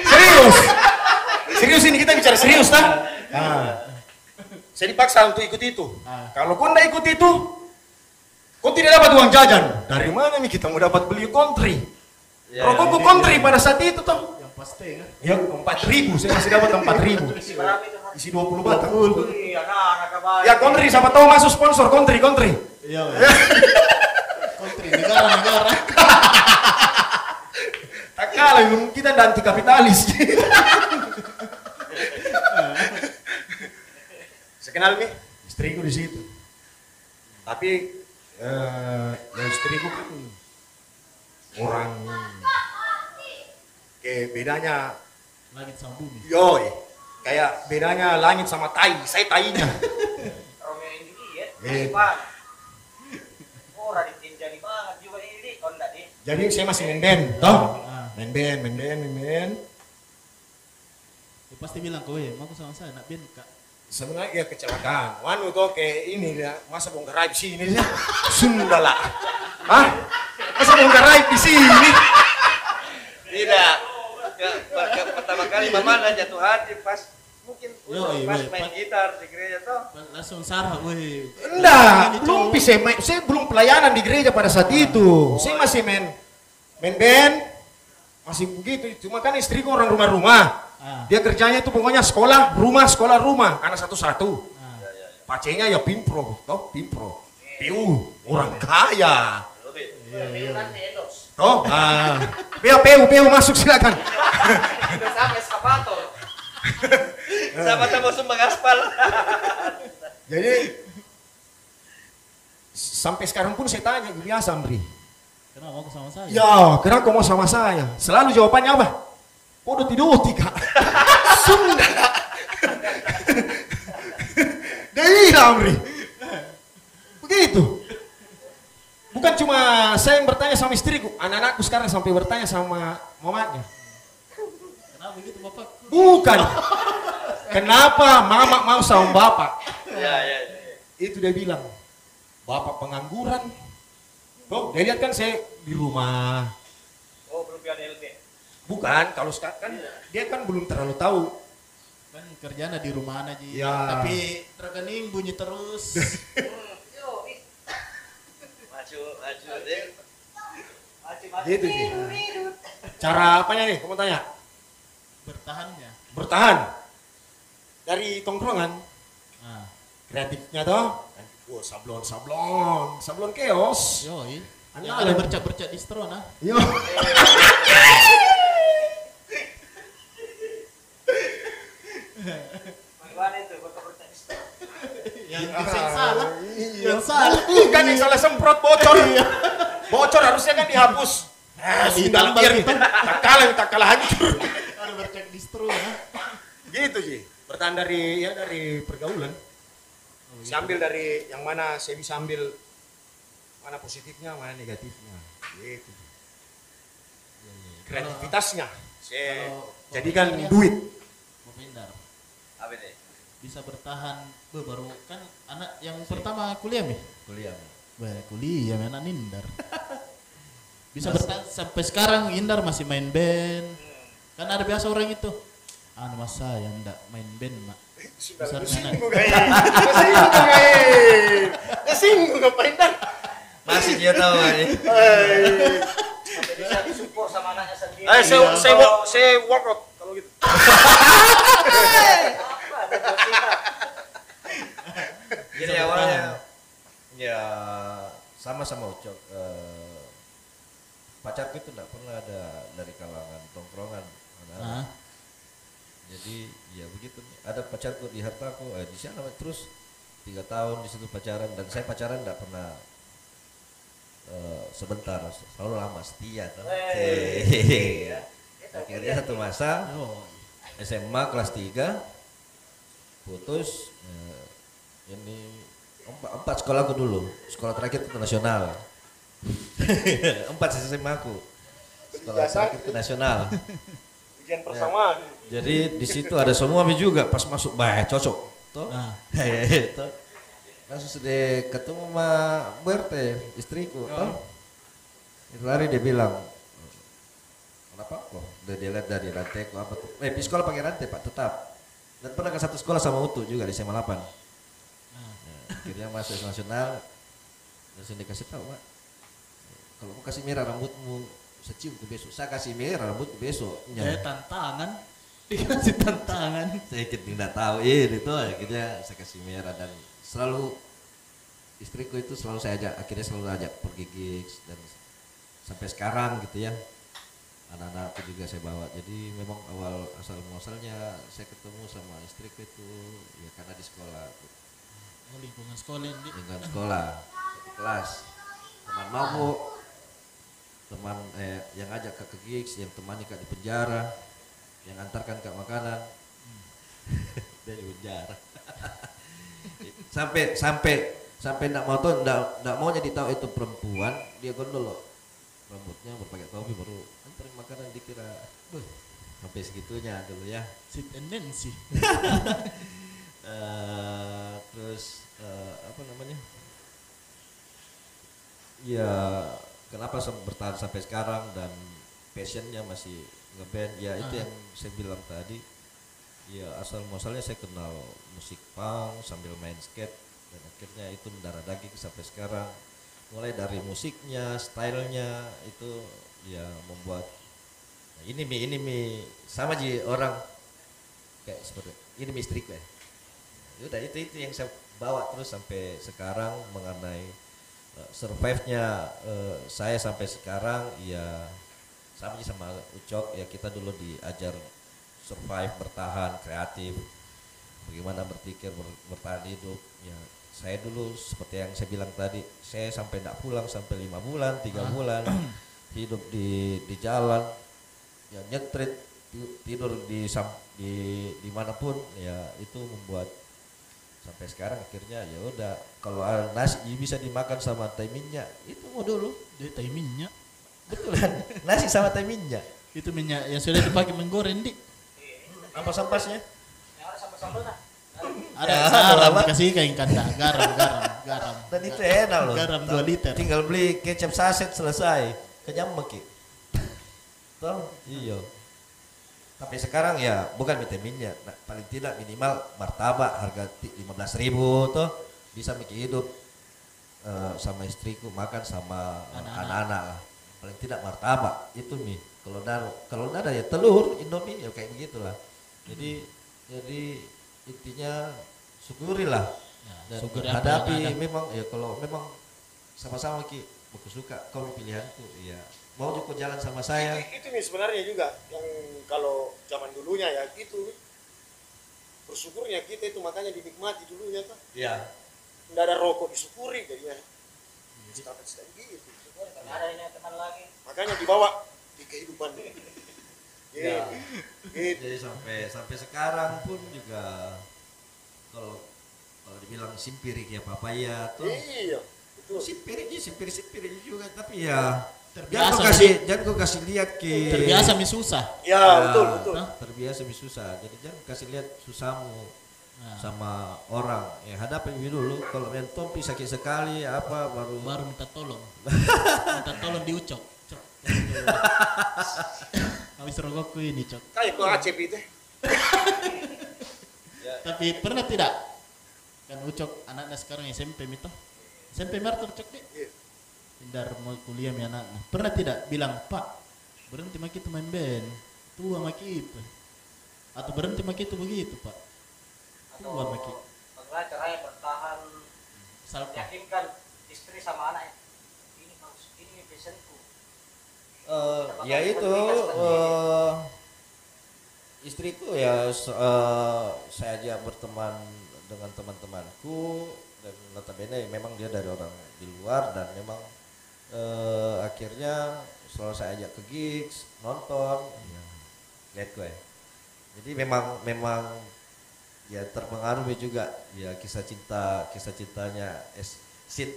Serius. Serius ini kita bicara serius tak? Nah. Saya dipaksa untuk ikut itu. Kalau kau tidak ikut itu, kau tidak dapat uang jajan. Dari mana nih kita mau dapat beli kontri? Rokokku kontri pada saat itu toh. yang pasti kan. Ya empat ribu, saya masih dapat empat ribu. Isi 20 batang. Iya, anak-anak kabar. Ya kontri, siapa tahu masuk sponsor kontri, kontri. Iya, (laughs) iya. Kontri negara-negara. Tak kalah, kita dan anti kapitalis. (laughs) Saya kenal nih, istriku di situ. Tapi eh, ya istriku kan orang kayak bedanya Langit sama bumi. yoi kayak bedanya langit sama tai saya tainya Romeo and Juliet. Iya. Pan. Oh, Radit Tinjani banget juga ini. Kalau enggak di jadi saya masih main band toh Ah. main band main band main band Dia pasti bilang kau ya, mau sama saya nak bin kak. sebenarnya ya kecelakaan wanu tuh kayak ini ya masa bongkar raib sini sih Sunda lah Hah? Masa bongkar raib di sini? Tidak. Ya, per- pertama kali mama ada jatuh hati pas mungkin Yo, iya, pas iya, main pas- gitar di gereja tuh. Langsung sarah, weh. enggak belum bisa main saya belum pelayanan di gereja pada saat itu. Saya masih main main band. Masih begitu. Cuma kan istriku orang rumah-rumah. Ah. dia kerjanya itu pokoknya sekolah rumah sekolah rumah. Anak satu-satu. Ah. pacenya ya pimpro toh pimpro. PU orang kaya Nanti endos. toh ah. PU PU PU masuk silakan. Udah sampai eskavator. (laughs) Sama-sama sumbang aspal. (laughs) jadi sampai sekarang pun saya tanya biasa Amri Kenapa mau sama saya? ya kenapa kau mau sama saya? Selalu jawabannya apa? Podo tidur kak (laughs) Sunda. Dari Amri begitu bukan cuma saya yang bertanya sama istriku anak-anakku sekarang sampai bertanya sama mamanya Kenapa begitu bapak? bukan kenapa mama mau sama bapak Ya, ya, ya. itu dia bilang bapak pengangguran Tuh, dia lihat kan saya di rumah Oh, belum punya LB. bukan kalau sekarang kan dia kan belum terlalu tahu Kan kerjanya di rumah aja. Ya. Tapi rekening bunyi terus. (laughs) Yo, ih, Maju, maju deh. maju, maju. Gitu, tidur. Cara apanya nih? Kamu tanya. Bertahannya. Bertahan dari tongkrongan. Nah, Kreatifnya toh. Wah, sablon, sablon, sablon keos. yoi. Yang ada- bercak-bercak distro nah. Yo. Bagaimana itu? Bercanda. Yang desain salah. Iya. Yang salah. Bukan yang salah semprot bocor. bocor harusnya kan dihapus. Ah, sindal ditambal biar tak kalah, tak kalah hancur. Ada bercak distro nah. gitu sih. Bertahan dari ya dari pergaulan. Saya ambil dari yang mana saya bisa ambil mana positifnya, mana negatifnya. Gitu. Kreativitasnya saya jadikan duit. Mau pindah. Apa nih? Bisa bertahan. Be, baru kan anak yang pertama kuliah nih. kuliah Bah, kuliah anak Nindar. (laughs) Bisa bertahan sampai sekarang Indar masih main band. Kan ada biasa orang itu. Anu masa yang enggak main band, Mak. Besar kayak. Kayak. Kesinggung ngapain dah? masih dia tahu ini disupport sama anaknya sendiri. Eh, saya saya walk, saya workout kalau gitu. (laughs) Jadi awalnya ya sama-sama Ucok eh, pacarku itu enggak pernah ada dari kalangan tongkrongan anak-anak. Nah, Jadi ya begitu ada pacarku di hartaku eh, di sana terus tiga tahun di situ pacaran dan saya pacaran enggak pernah eh, sebentar selalu lama setia tuh. Wey. Akhirnya satu masa oh, SMA kelas 3 putus eh, ini empat, empat sekolahku dulu. Sekolah terakhir itu nasional (laughs) empat SMA aku. Sekolah terakhir itu nasional Ujian persamaan. jadi di situ ada semua juga. Pas masuk bah cocok. Toh? Nah. (laughs) Toh. langsung sudah ketemu sama Berte istriku. Toh? Itu hari dia bilang kenapa? Kok udah dia lihat dari rantai kok apa tuh. Eh di sekolah pakai rantai pak tetap dan pernah ke satu sekolah sama Utu juga di SMA 8 Nah, akhirnya masuk nasional langsung dikasih tahu pak kalau mau kasih merah rambutmu secium ke besok. Saya kasih merah rambut ke besok ya tantangan. (laughs) Dikasih tantangan. saya tidak tahu. Ini tuh akhirnya saya kasih merah dan selalu istriku itu selalu saya ajak akhirnya selalu ajak pergi gigs dan sampai sekarang gitu ya anak-anakku juga saya bawa. Jadi memang awal asal muasalnya saya ketemu sama istriku itu ya karena di sekolah Oh, lingkungan sekolah ini. dengan sekolah satu kelas. Teman mabuk teman eh, yang ajak ke, ke gigs yang temani kak di penjara yang antarkan kak makanan. (laughs) Dia di penjara. (laughs) Sampai sampai sampai ndak mau tuh ndak ndak mau jadi tahu itu perempuan dia gondol loh. Rambutnya berpakai topi baru makanan dikira "Duh, sampai segitunya dulu ya. Si tendensi. (laughs) Eh, terus eh, apa namanya? Ya kenapa bertahan sampai sekarang dan passionnya masih ngeband? Ya itu Ah. yang saya bilang tadi. Ya asal muasalnya saya kenal musik punk sambil main skate dan akhirnya itu mendarah daging sampai sekarang. Mulai dari musiknya stylenya itu ya membuat nah, ini mi ini mi sama ji orang. Kayak seperti ini mi istriku ya. Udah itu itu yang saya bawa terus sampai sekarang mengenai uh, survive-nya uh, saya sampai sekarang ya sama aja sama Ucok ya kita dulu diajar survive bertahan kreatif. Bagaimana berpikir ber- bertahan hidup ya. Saya dulu seperti yang saya bilang tadi saya sampai tidak pulang sampai lima bulan tiga bulan hidup di di jalan ya nyetrit ti- tidur di sam- di di mana pun ya itu membuat sampai sekarang akhirnya ya udah kalau nasi bisa dimakan sama teh minyak itu mau dulu Dia tai minyak. betulan (laughs) nasi sama teh minyak Itu minyak yang sudah dipakai menggoreng di. apa sampasnya Yang ada nah. Ada Ya, garam apa? kasih ikan kanda, garam, garam, garam. dan itu enak loh Garam 2 liter. tinggal beli kecap saset selesai kenyang meki toh iya Tapi sekarang ya bukan vitaminnya, nah, paling tidak minimal martabak harga lima belas ribu tuh bisa bikin hidup eh, sama istriku makan sama Anak-anak. lah. Paling tidak martabak itu nih. Kalau ada kalau ada ya telur, indomie ya kayak begitulah. Jadi jadi intinya syukurilah dan syukuri apa yang hadapi ada. memang ya kalau memang sama-sama ki aku suka kau pilihanku ya mau juga jalan sama saya Itu, itu nih sebenarnya juga yang kalau zaman dulunya ya itu bersyukurnya kita itu makanya dinikmati dulunya tuh. ya Nggak ada rokok disyukuri jadinya. Standar standar gitu. Kalau ada ini teman lagi. Makanya dibawa di kehidupan. (laughs) Ya. Gitu. jadi sampai sampai sekarang pun juga kalau kalau dibilang simpirik ya papaya tuh Iya. Itu. simpiriknya simpir simpir juga tapi ya Terbiasa, jangan kau kasih jangan kau kasih lihat ke Terbiasa mi susah. Ya, betul, betul. terbiasa mi susah jadi jangan kasih lihat susahmu Nah, sama orang ya hadapi dulu kalau mentom sakit sekali apa baru baru minta tolong. (laughs) minta tolong diucok. Cok. (laughs) Habis rokokku ini, Cok. Kayak kok acep itu. (laughs) Tapi pernah tidak? Kan Ucok anaknya sekarang SMP mito. SMP Martur Cok deh. Hindar mau kuliah mi anaknya. Pernah tidak bilang, "Pak, berhenti maki itu main band. Tua maki itu." Atau berhenti maki itu begitu, Pak. Atau Tua maki. bagaimana caranya bertahan Salpa. meyakinkan istri sama anak ini bagus ini passionku Eh, ya itu eh, istriku ya eh, saya aja berteman dengan teman-temanku dan notabene memang dia dari orang di luar dan memang eh, akhirnya selalu saya ajak ke gigs nonton ya, lihat gue. Jadi memang memang ya terpengaruh juga. Ya kisah cinta kisah cintanya es Sid.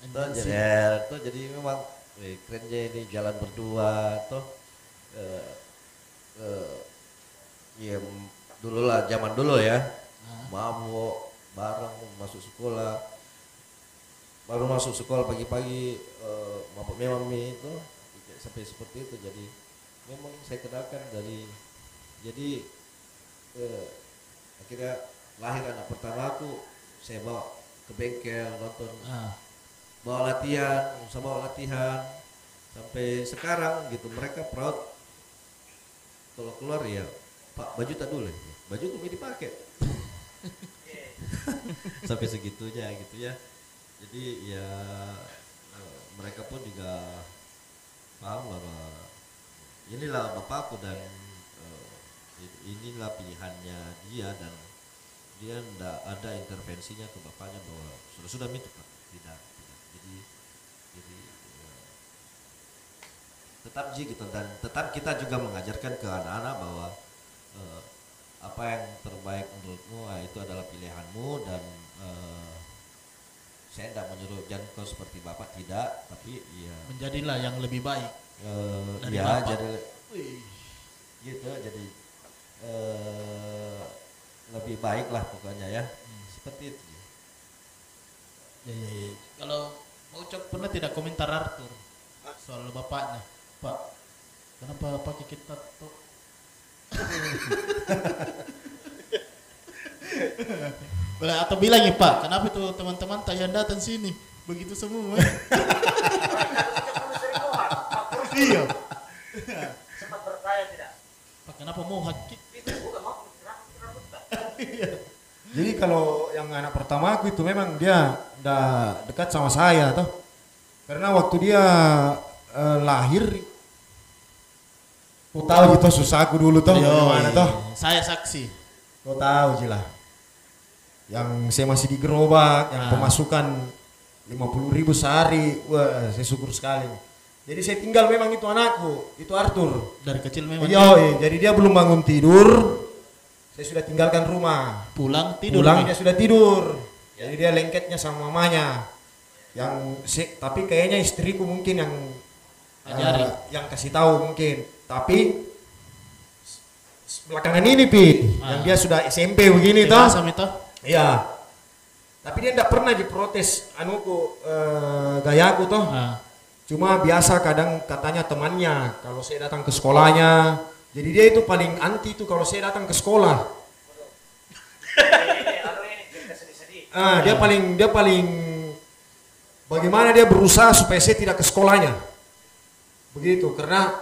Tuh jadi tuh jadi memang wih, keren aja ini jalan berdua tuh. Eh, eh, ya dulu lah zaman dulu ya. Mabuk bareng masuk sekolah. Baru masuk sekolah pagi-pagi eh, mabuk memang mie itu sampai seperti itu. Jadi memang saya kenalkan dari jadi eh, akhirnya lahir anak pertama aku saya bawa ke bengkel nonton Ah, bawa latihan saya bawa latihan. Sampai sekarang gitu mereka proud. Kalau keluar ya pak baju tak dulu ya. baju kami dipakai. (laughs) Sampai segitunya gitu ya. Jadi ya mereka pun juga paham bahwa inilah bapakku dan eh, inilah pilihannya dia dan dia tidak ada intervensinya ke bapaknya bahwa sudah sudah itu pak. Tidak tidak. Jadi jadi ya, tetap ji gitu. Dan tetap kita juga mengajarkan ke anak-anak bahwa eh, apa yang terbaik menurutmu itu adalah pilihanmu dan eh, saya tidak menyuruh jangan kau seperti bapak tidak tapi ya menjadilah yang lebih baik. eh, Dari ya bapak. jadi Wih. gitu jadi eh, lebih baik lah pokoknya ya seperti itu Ya, ya, ya. Kalau mau Ucok pernah tidak komentar Arthur soal bapaknya, Pak? Kenapa pakai kita tuh? (laughs) Boleh atau bilang ya Pak, kenapa itu teman-teman tak yang datang sini begitu semua? (laughs) iya. sempat bertanya tidak Pak kenapa mau hakik? itu tak Jadi kalau yang anak pertama aku itu memang dia udah dekat sama saya toh. Karena waktu dia eh, lahir Kau tahu gitu susah aku dulu toh gimana toh? Saya saksi. Kau tahu Jila. Yang saya masih di gerobak, yang Ah. pemasukan 50 ribu sehari, wah saya syukur sekali. Jadi saya tinggal memang itu anakku, itu Arthur. Dari kecil memang Iya, iya. jadi dia belum bangun tidur, saya sudah tinggalkan rumah. pulang tidur. Pulang dia sudah tidur. Jadi dia lengketnya sama mamanya. Yang si- tapi kayaknya istriku mungkin yang Ajari. eh, yang kasih tahu mungkin. Tapi belakangan ini pi, yang Ah. dia sudah SMP begini toh. Dewasa. Iya. Tapi dia tidak pernah diprotes anuku eh, gayaku toh. Ah. Cuma biasa kadang katanya temannya kalau saya datang ke sekolahnya Jadi dia itu paling anti itu kalau saya datang ke sekolah. (laughs) Ah, dia paling dia paling bagaimana dia berusaha supaya saya tidak ke sekolahnya. Begitu karena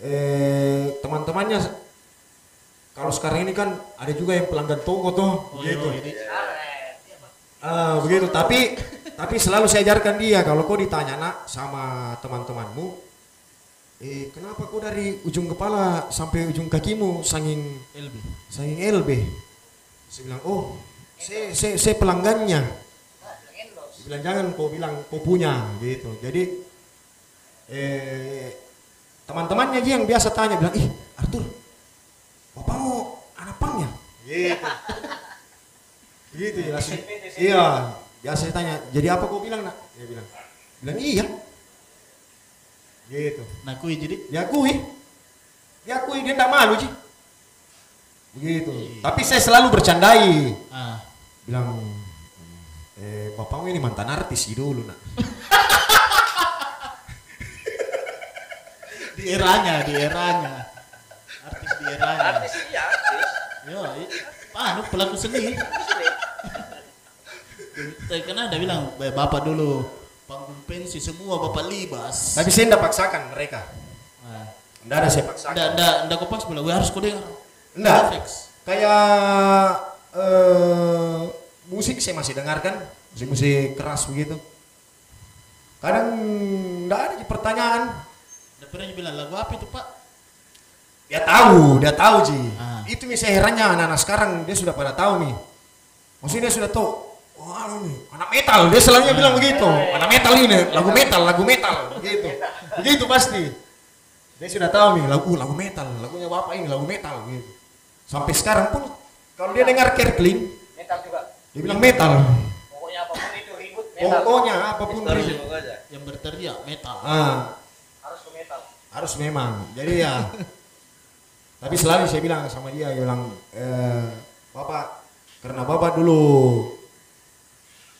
eh, teman-temannya kalau sekarang ini kan ada juga yang pelanggan toko tuh begitu. Ah, begitu. Tapi tapi selalu saya ajarkan dia kalau kau ditanya nak sama teman-temanmu, eh kenapa kau dari ujung kepala sampai ujung kakimu sanging LB. sanging LB? Saya bilang oh saya saya, saya pelanggannya. Dia bilang jangan kau bilang kau punya gitu. Jadi eh teman-temannya aja yang biasa tanya bilang ih Arthur bapakmu anak pangnya gitu. Gitu ya langsung iya. Biasa saya tanya jadi apa kau bilang nak? Dia bilang bilang iya. Gitu. Nah, kui jadi diakui diakui dia tidak malu sih begitu tapi saya selalu bercandai. Ah, bilang eh bapakmu ini mantan artis sih dulu nak. (laughs) Di eranya, di eranya. Eranya. Artis iya, artis. Yo, anu pelaku seni. Karena ada bilang, "Eh, bapak dulu panggung pensi semua bapak libas. tapi saya tidak paksakan mereka Nah, tidak ada saya paksakan ndak ndak ndak kau pas bilang, "Weh, harus kau dengar." Fix. kayak eh, musik saya masih dengarkan musik-musik keras begitu kadang nggak ada pertanyaan Ndak pernah dia bilang lagu apa itu, Pak? Dia tahu dia tahu Ji Ah. itu nih saya herannya anak-anak sekarang dia sudah pada tahu nih maksudnya dia sudah tahu wah anu nih anak metal dia selalu bilang begitu anak metal ini lagu metal lagu metal begitu begitu pasti dia sudah tahu nih lagu lagu metal lagunya bapak ini lagu metal gitu sampai sekarang pun kalau dia dengar Kerkling Metal juga. dia bilang metal Pokoknya apa pun itu ribut metal. pokoknya apa pun pokoknya. Yang berteriak metal. ah Harus metal. harus memang jadi ya (laughs) tapi selalu saya bilang sama dia dia bilang eh, bapak karena bapak dulu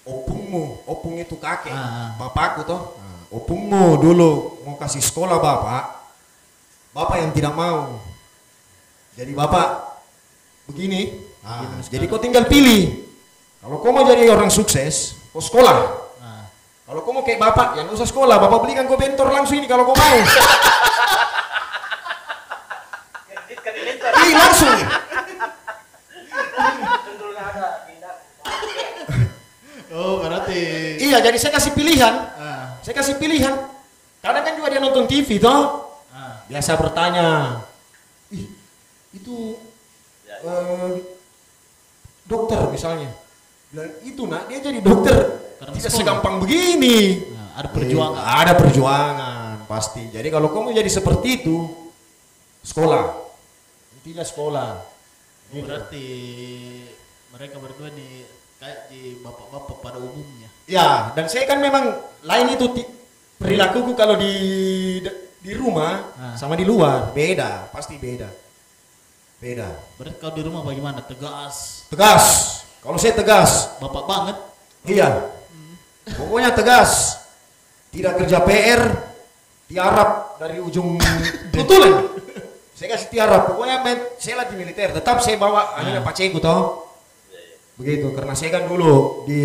opungmu opung itu kakek Ah. bapakku toh Nah, opungmu dulu mau kasih sekolah bapak bapak yang tidak mau. Jadi bapak begini Nah, jadi kau tinggal pilih. Kalau kau mau jadi orang sukses kau sekolah. Nah, kalau kau mau kayak bapak, yang usah sekolah, bapak belikan kau bentor langsung ini kalau kau mau. (laughs) Ih langsung. Tentu ada pindah. Oh, berarti Iya, jadi saya kasih pilihan. ah, Saya kasih pilihan. Kadang kan juga dia nonton TV toh. ah, Biasa bertanya. Ih, itu eh, dokter misalnya. Bilang itu nak dia jadi dokter. Karena Tidak segampang begini. nah, ada perjuangan. Eh, ada perjuangan pasti. Jadi kalau kamu jadi seperti itu, sekolah. Intinya sekolah. Gitu. Berarti mereka berdua nih kayak di bapak-bapak pada umumnya. Ya, dan saya kan memang lain itu perilakuku kalau di di rumah Ah. sama di luar beda, pasti beda. Beda. Berarti kau di rumah bagaimana? Tegas, Tegas. Kalau saya tegas, bapak banget. iya. Pokoknya tegas. Tidak kerja PR, tiarap dari ujung (laughs) betulan. Saya kasih tiarap. Pokoknya main, saya lagi militer, tetap saya bawa anunya paceku toh. Begitu, karena saya kan dulu di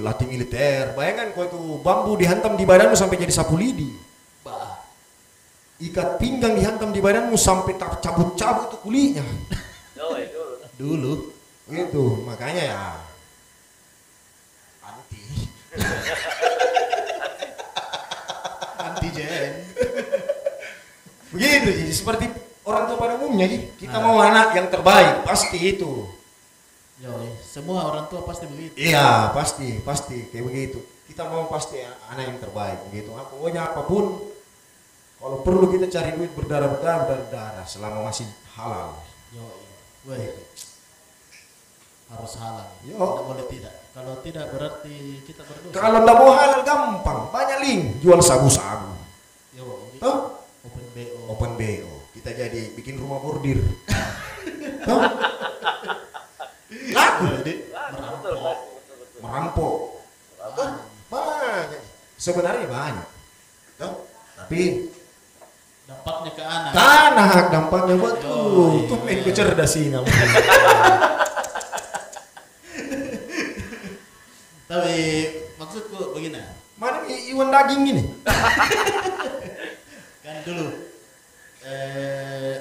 latih militer. Bayangkan kau itu bambu dihantam di badanmu sampai jadi sapu lidi. Bah, Ikat pinggang dihantam di badanmu sampai tak cabut-cabut tuh itu. (laughs) dulu. Gitu, makanya ya anti. (laughs) Anti jen. Begitu jadi seperti orang tua pada umumnya Ji. Kita mau anak yang terbaik, pasti itu. Yo, semua orang tua pasti begitu. Iya, pasti, pasti kayak begitu. Kita mau pasti anak yang terbaik begitu. Ah, Pokoknya apa pun kalau perlu kita cari duit berdarah-berdarah berdarah selama masih halal. Yo, weh. Harus halal. Yo. Tidak boleh tidak. Kalau tidak berarti kita berdosa. Kalau nggak mau halal gampang, banyak link jual sabu-sabu. Yo, jadi Tuh, open BO. open BO. Kita jadi bikin rumah bordir. Tuh. Laku, Jadi Betul, merampok. merampok. Tuh, banyak. Sebenarnya banyak. Tuh. Tapi Dampaknya ke anak. tanah dampaknya betul. Tuh main kecerdas sih. (laughs) Tapi maksudku begini. Mana i- iwan daging gini? Kan dulu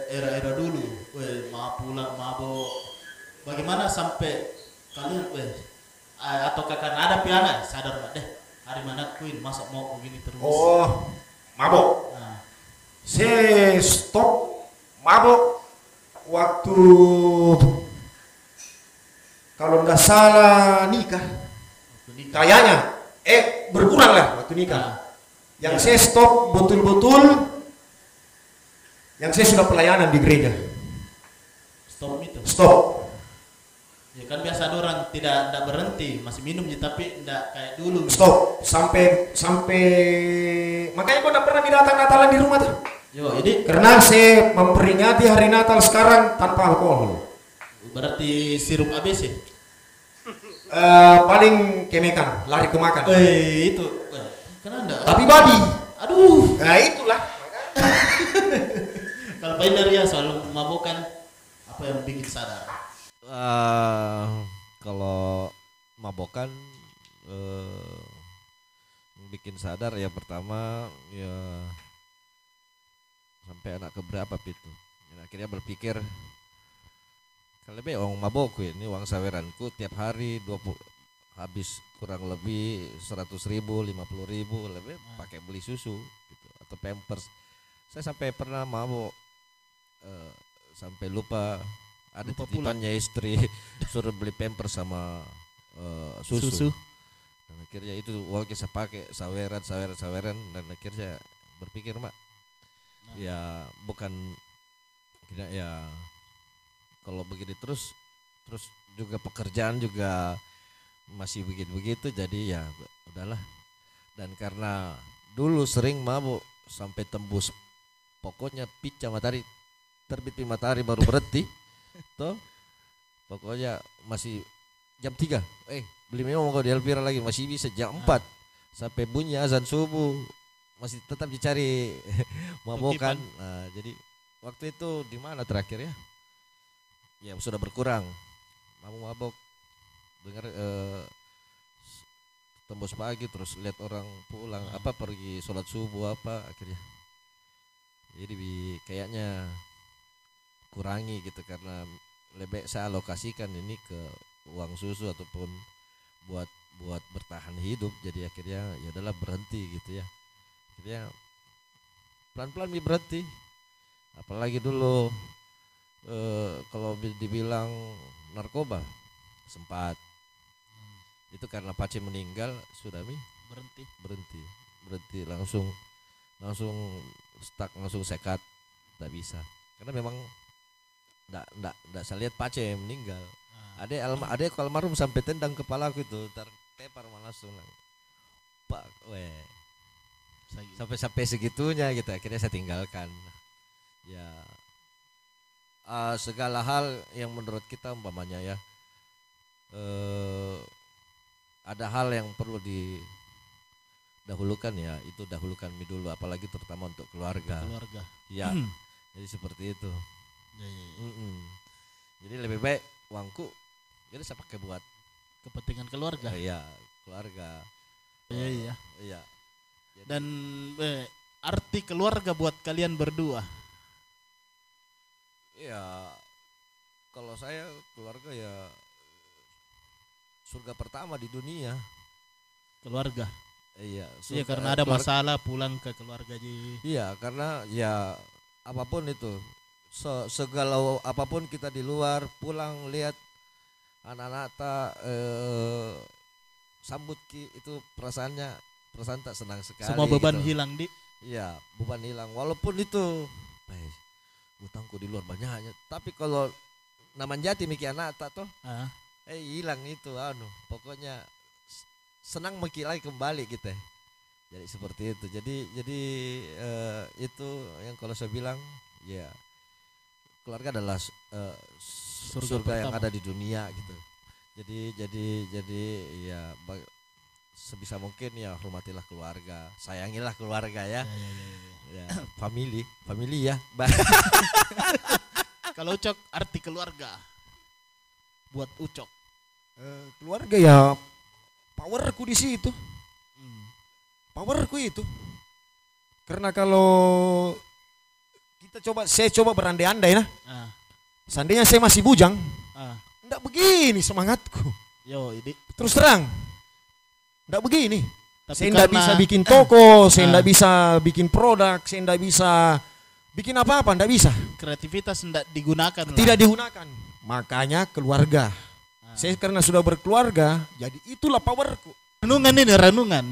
era-era dulu, weh, pulang mabok. Bagaimana sampai kalian weh eh, atau karena ada piana sadar nggak deh hari mana Queen masa mau begini terus. Oh, mabok. Nah, Saya stop mabok waktu kalau nggak salah nikah. nikah. Kayaknya, eh berkurang lah waktu Nah, nikah. Yang saya stop betul-betul, yang saya sudah pelayanan di gereja. stop itu. Stop. Ya kan biasa ada orang tidak tidak berhenti, masih minum ya, tapi tidak kayak dulu. Stop. Sampai sampai makanya kau tidak pernah datang Natalan di rumah tuh. Yo, jadi Karena saya memperingati hari Natal sekarang tanpa alkohol. berarti sirup ABC. Eh, paling kemekan, lari ke makan. Eh itu, weh, kenapa? Tapi babi. Aduh, Nah itulah. (laughs) kalau Pak Indar ya selalu memabukan apa yang bikin sadar. Eh, kalau mabokan yang bikin sadar ya pertama ya sampai anak keberapa itu akhirnya berpikir kalau lebih uang mabok ini uang saweranku tiap hari 20 habis kurang lebih 100 ribu 50 ribu lebih pakai beli susu gitu atau pampers. Saya sampai pernah mabok eh, sampai lupa ada Lupa pulang. titipannya istri (laughs) suruh beli pampers sama eh, susu. Susu. dan akhirnya itu uangnya saya pakai saweran saweran saweran dan akhirnya berpikir mak ya bukan tidak ya kalau begini terus terus juga pekerjaan juga masih begitu begitu jadi ya udahlah dan karena dulu sering mabuk sampai tembus pokoknya pica matahari terbit matahari baru berhenti. (laughs) Toh pokoknya masih jam 3 eh beli memang mau di Elvira lagi masih bisa jam 4 sampai bunyi azan subuh. Masih tetap dicari (laughs) mabokan nah, jadi waktu itu di mana terakhir ya? Ya sudah berkurang. Mabuk mabok. Dengar eh, tembus pagi terus lihat orang pulang. Apa pergi sholat subuh apa? Akhirnya. Jadi kayaknya kurangi gitu karena lebih saya alokasikan ini ke uang susu ataupun buat buat bertahan hidup. Jadi akhirnya ya udahlah berhenti gitu ya. Akhirnya pelan-pelan mi berhenti. Apalagi dulu eh, kalau bi- dibilang narkoba sempat. Itu karena Pace meninggal sudah mi? Berhenti. berhenti. Berhenti langsung langsung stuck langsung sekat. Tidak bisa. Karena memang ndak ndak ndak saya lihat Pace meninggal. Nah, ada alma ada almarhum sampai tendang kepala aku itu tertepar malah langsung pak weh. Saya- sampai sampai segitunya gitu akhirnya saya tinggalkan. Ya eh, segala hal yang menurut kita umpamanya ya eh ada hal yang perlu didahulukan ya itu dahulukan mi dulu apalagi terutama untuk keluarga. Keluarga. ya jadi seperti itu Ya, ya, ya. Mm-mm. jadi lebih baik uangku jadi saya pakai buat Kepentingan keluarga. eh, ya keluarga Iya, iya. iya Dan eh, arti keluarga buat kalian berdua. Ya, kalau saya keluarga ya surga pertama di dunia. Keluarga. Iya, Iya karena ada keluarga- masalah pulang ke keluarga ji. Iya, karena ya apa pun itu, se- segala apa pun kita di luar pulang lihat anak-anak tak eh, sambut ki itu perasaannya perasaan tak senang sekali. Semua beban gitu. hilang di. Iya, beban hilang. Walaupun itu, eh, utangku di luar banyaknya. Tapi kalau naman jati miki anak tak toh, Ah, eh hilang itu anu. Pokoknya senang miki lagi kembali kita. Jadi seperti itu. Jadi jadi eh, itu yang kalau saya bilang, ya keluarga adalah eh, Surga surga, yang ada di dunia gitu. Jadi jadi jadi ya sebisa mungkin ya hormatilah keluarga, sayangilah keluarga ya. Ya, family, family ya. (laughs) Kalau Ucok arti keluarga. Buat Ucok. Eh, keluarga ya powerku di situ. Powerku itu. Karena kalau kita coba saya coba berandai-andai nah. Ah, Seandainya saya masih bujang, ah. enggak begini semangatku. Yo, ini. Terus terang. Enggak begini. Tapi saya enggak bisa bikin toko, saya Ah. enggak bisa bikin produk, saya enggak bisa bikin apa-apa, enggak bisa. kreativitas tidak digunakan lah. Tidak digunakan. Makanya keluarga. Saya karena sudah berkeluarga, jadi itulah powerku. renungan ini renungan.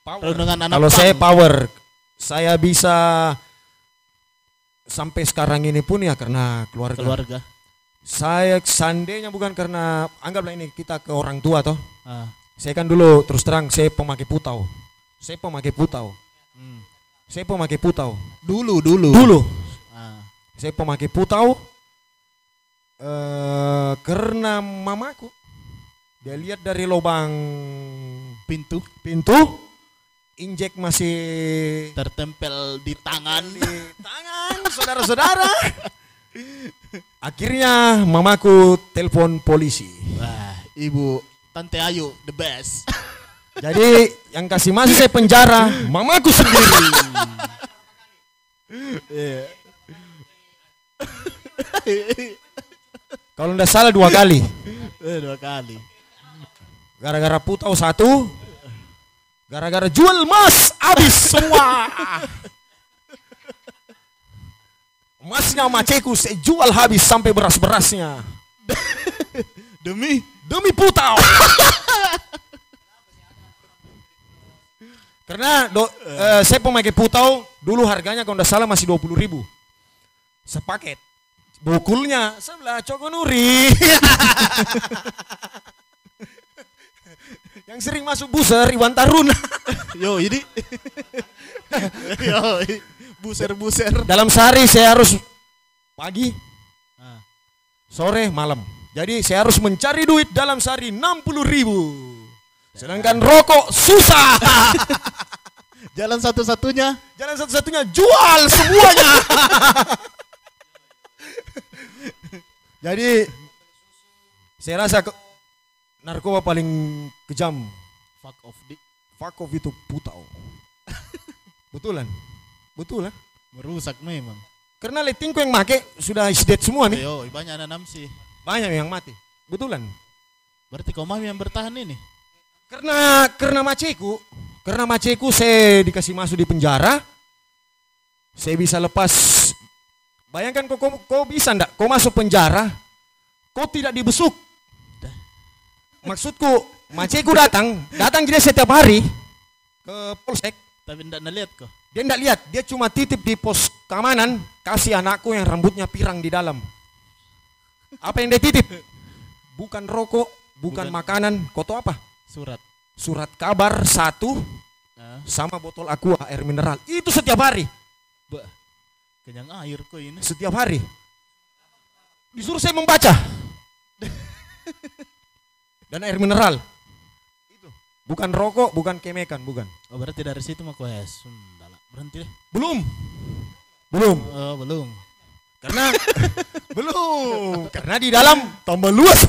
Power. Renungan anak Kalau saya power, saya bisa sampai sekarang ini pun ya karena keluarga. keluarga. Saya seandainya bukan karena anggaplah ini kita ke orang tua toh. Ah. Saya kan dulu terus terang saya pemakai putau. Saya pemakai putau. Hmm. Saya pemakai putau. Dulu, dulu. Dulu Ah. saya pemakai putau eh karena mamaku dia lihat dari lubang Pintu pintu injek masih tertempel di tangan. di tangan saudara-saudara. Akhirnya mamaku telepon polisi. Wah, ibu Tante Ayu the best. (laughs) Jadi yang kasih masuk saya penjara mamaku sendiri. (laughs) Kalau ndak salah dua kali. Eh, dua kali. Gara-gara putau satu. Gara-gara jual emas habis semua. Emasnya maceku saya jual habis sampai beras-berasnya. Demi Demi putau. Karena do, eh, saya pemakai putau dulu harganya kalau ndak salah masih 20 ribu. Sepaket. Bukulnya sebelah Coko Nuri. (laughs) Yang sering masuk buser Iwan Taruna. (laughs) yo ini. (laughs) yo, buser-buser. Dalam sehari saya harus pagi, Ah. sore, malam. Jadi saya harus mencari duit dalam sehari 60 ribu. Sedangkan rokok susah. (laughs) Jalan satu-satunya Jalan satu-satunya jual semuanya. Jadi saya rasa narkoba paling kejam. fuck off di Fuck off itu putau. (laughs) Betulan. Betul lah. merusak memang. Karena letingku yang make sudah is dead semua nih. Yo, banyak nanam sih. Banyak yang mati. Betulan. Berarti kau mami yang bertahan ini. Karena karena maceku, karena maceku saya dikasih masuk di penjara. Saya bisa lepas. Bayangkan kau kau, kau bisa ndak? Kau masuk penjara, kau tidak dibesuk. Maksudku, maceku datang, datang dia setiap hari ke polsek. Tapi ndak nalihat kok. Dia ndak lihat, dia cuma titip di pos keamanan, kasih anakku yang rambutnya pirang di dalam. Apa yang dia titip? Bukan rokok, bukan, Bukan. makanan, tahu apa? Surat. surat kabar satu Ah, sama botol aqua air mineral itu setiap hari bah. Kenyang air kok ini. setiap hari disuruh saya membaca (laughs) dan air mineral itu bukan rokok bukan kemekan bukan Oh, berarti dari situ mah lah. Berhenti deh. belum belum Oh, belum. karena (laughs) belum karena di dalam tambah luas (laughs)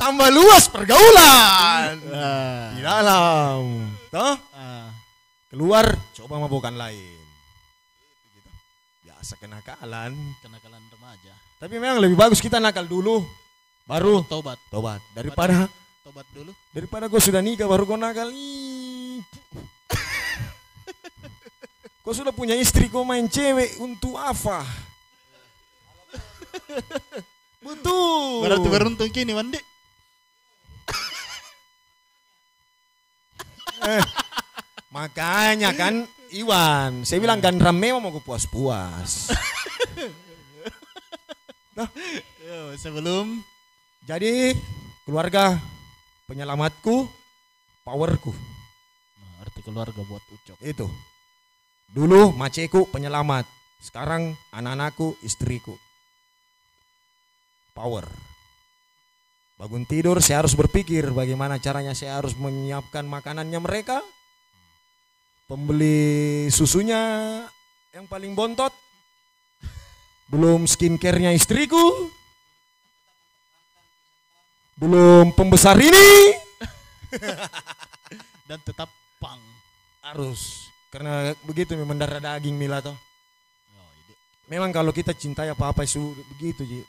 tambah luas pergaulan Ah. di dalam toh Ah. keluar coba mabokan lain Gitu. biasa kenakalan Kenakalan remaja. tapi memang lebih bagus kita nakal dulu baru Tobat. tobat. Daripada Tobat dulu. daripada kau sudah nikah baru kau nakal. Kau sudah punya istri kau main cewek untuk apa? Betul. Berarti beruntung kini, Wandi. makanya kan Iwan saya bilang gandram memang mau puas-puas. (laughs) Yo, sebelum Jadi keluarga penyelamatku, powerku Nah, arti keluarga buat Ucok. itu. Dulu maceku penyelamat, sekarang anak-anakku istriku. Power. Bangun tidur saya harus berpikir bagaimana caranya saya harus menyiapkan makanannya mereka. Pembeli susunya yang paling bontot. Belum skincare-nya istriku. Belum pembesar ini (laughs) Dan tetap pang. harus karena begitu memang darah daging mila toh. Oh, ide. Memang kalau kita cintai apa-apa itu begitu Ji.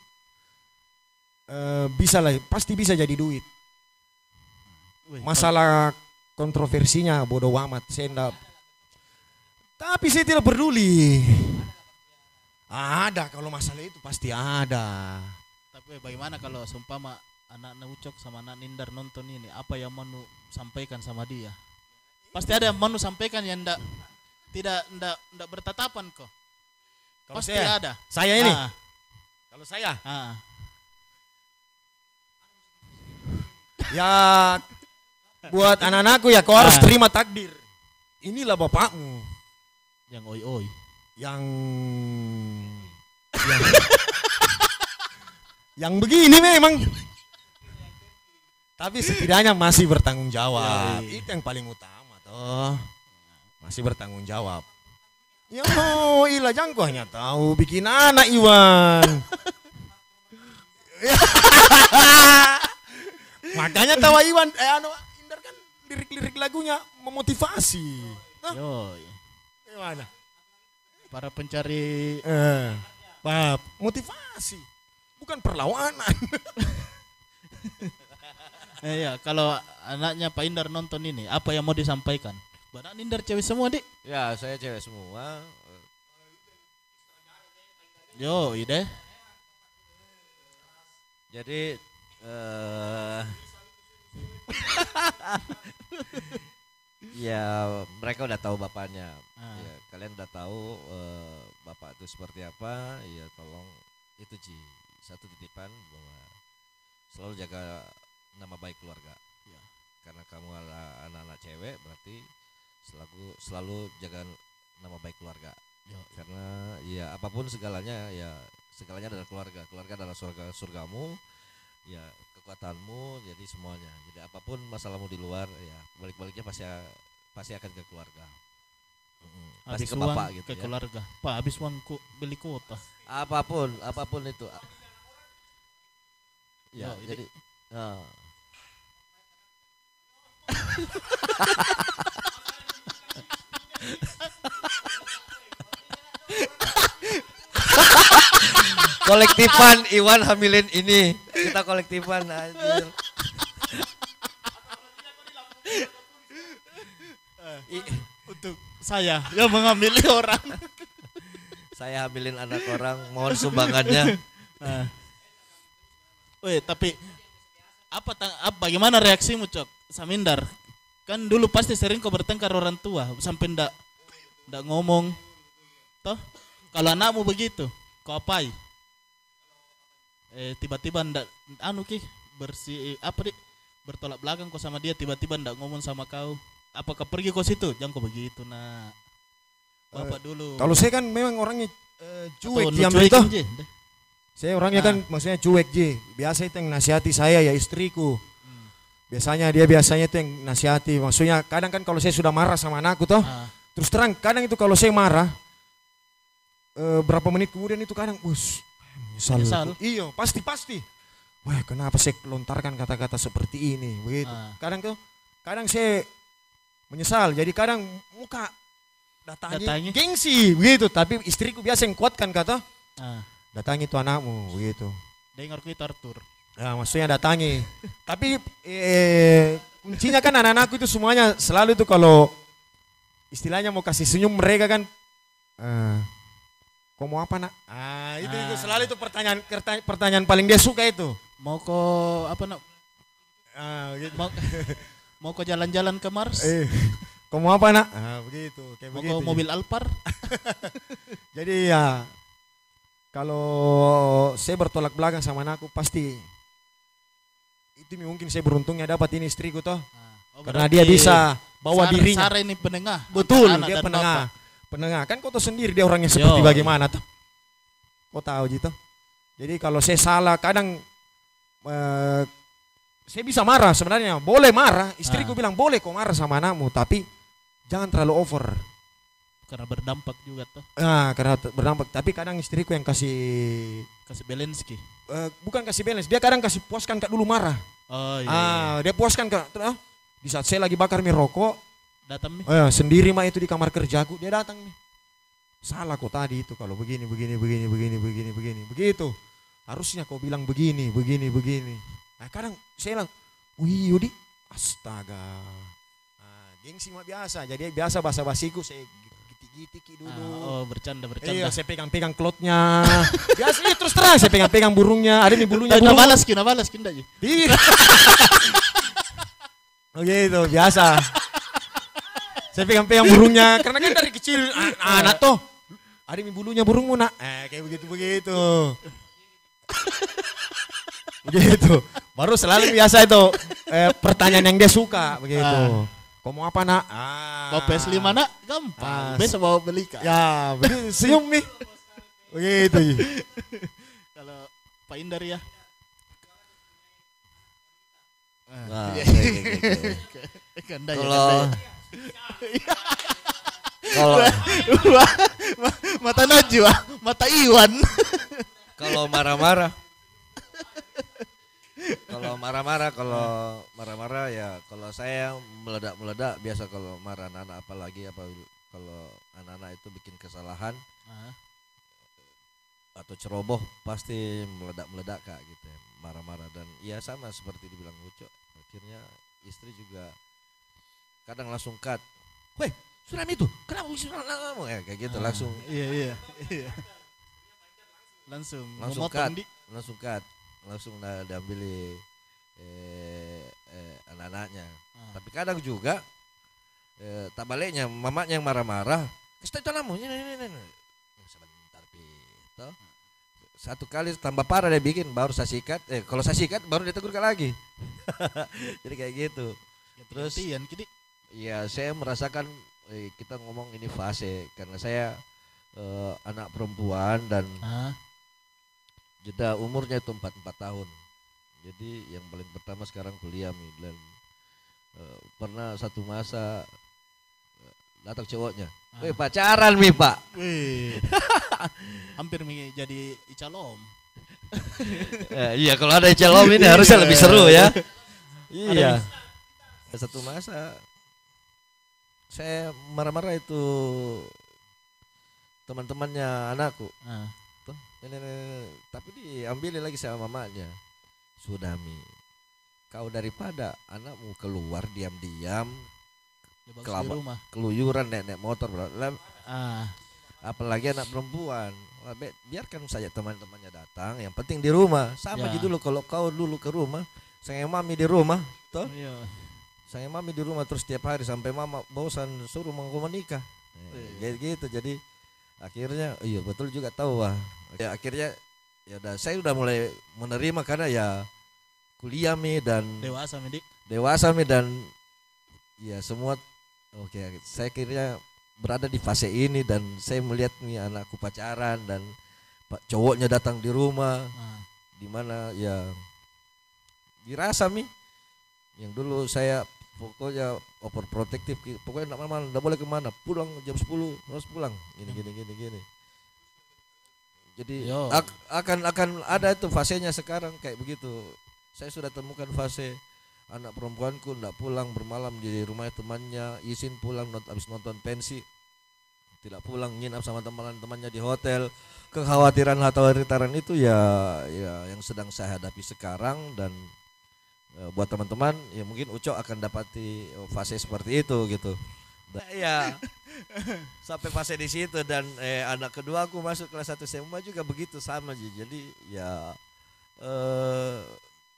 Eh, bisa lah, pasti bisa jadi duit. Masalah kontroversinya bodoh amat, saya enggak. Tapi saya tidak peduli. Ada kalau masalah itu pasti ada. Tapi bagaimana kalau seumpama anak Ucok sama anak Nindar nonton ini, apa yang mau nu sampaikan sama dia? Pasti ada yang mau nu sampaikan yang ndak tidak ndak ndak bertatapan kok. Kalau Pasti saya, ada. saya ini, Ah, kalau saya, ah. ya buat anak-anakku ya kau harus Ah. terima takdir. Inilah bapakmu yang oi oi. yang yang, yang begini memang. Tapi setidaknya masih bertanggung jawab. Yoi. Itu yang paling utama toh. Masih bertanggung jawab. Ya, (laughs) ilah jangko hanya tahu bikin anak Iwan. (laughs) Makanya tawa Iwan, eh anu Indar kan lirik-lirik lagunya memotivasi. Nah, Yoi. gimana? Para pencari Eh, Bab, motivasi. Bukan perlawanan. (laughs) eh, ya, kalau anaknya Pak Indar nonton ini, apa yang mau disampaikan? Badak Indar cewek semua, Dik. Ya, saya cewek semua. Yo, ide. Jadi eh (laughs) ya mereka udah tahu bapaknya. Ah. Ya, kalian udah tahu eh, bapak itu seperti apa. Ya tolong itu Ji satu titipan bahwa selalu jaga nama baik keluarga. Ya, karena kamu adalah anak-anak cewek berarti selalu selalu jaga nama baik keluarga. Yo. Karena ya apa pun segalanya ya segalanya adalah keluarga. Keluarga adalah surga surgamu. Ya kekuatanmu jadi semuanya. Jadi apa pun masalahmu di luar ya balik-baliknya pasti pasti akan ke keluarga. Mm-mm. Pasti Habis ke uang bapak gitu ke ya. keluarga. Pak, habis uang ku beli kuota. Apa pun, apa pun itu. Ya, Oh, ini- jadi (laughs) kolektifan Iwan hamilin ini. Kita kolektifan anjir. Untuk saya yang mengambil orang. saya hamilin anak orang, mohon sumbangannya. Nah. Weh, tapi apa tang apa bagaimana reaksimu, Cok? Samindar. Kan dulu pasti sering kau bertengkar orang tua sampai ndak ndak ngomong. Toh? Kalau anakmu begitu, kau apai? Eh tiba-tiba ndak anu ki bersih apa di bertolak belakang kau sama dia tiba-tiba ndak ngomong sama kau. Apakah pergi kau situ? Jangan kau begitu, nak. Bapak dulu. Kalau saya kan memang orangnya eh, cuek diam itu. Saya orangnya Ah. kan maksudnya cuek Ji. Biasa itu yang nasihati saya ya istriku. Biasanya dia biasanya itu yang nasihati. Maksudnya kadang kan kalau saya sudah marah sama anakku toh. Ah. Terus terang kadang itu kalau saya marah eh, berapa menit kemudian itu kadang us menyesal. Menyesal? Iya, pasti pasti. Wah, kenapa saya lontarkan kata-kata seperti ini? Begitu. Ah. Kadang tuh kadang saya menyesal. Jadi kadang muka Datangi. gengsi begitu, tapi istriku biasa yang kuatkan kata Ah. Datangi itu anakmu begitu. Dengar kita Arthur. Ya, maksudnya datangi. (laughs) Tapi eh, kuncinya kan anak-anakku itu semuanya selalu itu kalau istilahnya mau kasih senyum mereka kan, eh, kau mau apa nak? Ah itu, itu Ah. selalu itu pertanyaan pertanyaan paling dia suka itu. Mau kau apa nak? Ah, gitu. Mau (laughs) mau kau jalan-jalan ke Mars? (laughs) Eh, kau mau apa nak? Ah begitu, kayak mau begitu. mobil Alphard? Jadi ya kalau saya bertolak belakang sama anakku pasti itu mungkin saya beruntungnya dapat ini istriku toh. Oh, Karena dia bisa bawa Sarah- dirinya. Sarah ini penengah. Betul, anak dia penengah. bapak. Penengah. Kan kau tahu sendiri dia orangnya seperti Yo. bagaimana tuh. Kau tahu gitu. Jadi kalau saya salah kadang eh, saya bisa marah sebenarnya, boleh marah. Istriku Ah. bilang boleh kau marah sama anakmu, tapi jangan terlalu over. Karena berdampak juga tuh. Nah, karena berdampak. Tapi kadang istriku yang kasih Kasih Belensky. eh, bukan kasih balance, dia kadang kasih puaskan kak dulu marah. Oh iya. Ah, dia puaskan kak. Ah, di saat saya lagi bakar mie rokok, Datang nih. eh, sendiri mah itu di kamar kerjaku, dia datang nih. Salah kok tadi itu kalau begini, begini, begini, begini, begini, begini, begitu. Harusnya kau bilang begini, begini, begini. Nah kadang saya bilang, wih Yudi, astaga. Nah, gengsi mah biasa, jadi biasa bahasa basiku saya gitik-gitik Ah, dulu. oh bercanda bercanda. Iya, saya pegang-pegang klotnya. (laughs) Biasa iya, terus terang saya pegang-pegang burungnya. Ada nih bulunya burung. balas kina balas kinda aja. (laughs) Oh gitu, biasa. Saya pegang-pegang burungnya karena kan dari kecil a- anak tuh ada nih bulunya burungmu nak. Eh kayak begitu begitu. (laughs) begitu. Baru selalu biasa itu eh, pertanyaan yang dia suka begitu. Ah. Kau mau apa nak? Ah. Bawa PS5 nak gampang. Ah, Besok bawa beli kak. Ya, begitu (laughs) senyum nih. Begitu. Kalau Pak Indar ya. (laughs) Nah. Kalau ya. kalau (laughs) mata Najwa, mata Iwan. kalau marah-marah kalau marah-marah kalau marah-marah ya kalau saya meledak-meledak biasa kalau marah anak-anak apalagi apa kalau anak-anak itu bikin kesalahan Ah, atau ceroboh pasti meledak-meledak kak gitu ya, marah-marah. Dan ya sama seperti dibilang Ucok akhirnya istri juga kadang langsung cut. Weh suram itu kenapa suram? Ya kayak gitu Ah, langsung. Iya iya iya. Langsung langsung cut di. langsung cut langsung na- diambil eh, eh, anak-anaknya. Ah. tapi kadang juga eh, tak baliknya mamanya yang marah-marah kasih tahu namu ini ini ini ini." sebentar pito satu kali tambah parah dia bikin baru saya sikat eh kalau saya sikat baru dia tegur lagi. (laughs) Jadi kayak gitu. Terus ya saya merasakan eh, kita ngomong ini fase karena saya eh, anak perempuan dan Ah, jeda umurnya itu 44 tahun. Jadi yang paling pertama sekarang kuliah Mi dan eh, pernah satu masa eh, datang cowoknya. Ah. Weh pacaran Mi Pak. Wih. (laughs) Hampir mi- jadi icalom. Eh, iya kalau ada celom ini harusnya lebih seru ya. iya. Satu masa saya marah-marah itu teman-temannya anakku. Ah, Tuh, tapi diambil lagi sama mamanya. Sudah mi, kau daripada anakmu keluar diam-diam Kelapa. rumah. keluyuran naik-naik motor bro. Ah, apalagi anak perempuan biarkan saja teman-temannya datang yang penting di rumah sama Ya. aja dulu kalau kau dulu ke rumah saya mami di rumah toh iya. saya mami di rumah terus tiap hari sampai mama bosan suruh mau menikah kayak gitu jadi akhirnya iya betul juga tahu wah ya akhirnya ya udah saya udah mulai menerima karena ya kuliah mi dan Dewasa mi dik. dewasa mi dan ya semua oke saya kira berada di fase ini dan saya melihat nih anakku pacaran dan pak cowoknya datang di rumah. Ah, di mana ya dirasa mi yang dulu saya pokoknya overprotective ki- pokoknya enggak mana enggak boleh ke mana pulang jam 10 harus pulang. Gini gini gini gini. Jadi ak- akan akan ada itu fasenya sekarang kayak begitu. Saya sudah temukan fase anak perempuanku enggak pulang bermalam di rumah temannya izin pulang not, habis nonton pensi. Tidak pulang nginap sama teman-temannya di hotel. Kekhawatiran kekhawatiran itu ya ya yang sedang saya hadapi sekarang dan buat teman-teman ya mungkin Ucok akan dapati eh, fase seperti itu gitu. Dan, ya (laughs) sampai fase di situ dan eh, anak kedua aku masuk kelas 1 SMA juga begitu sama Ji. jadi ya eh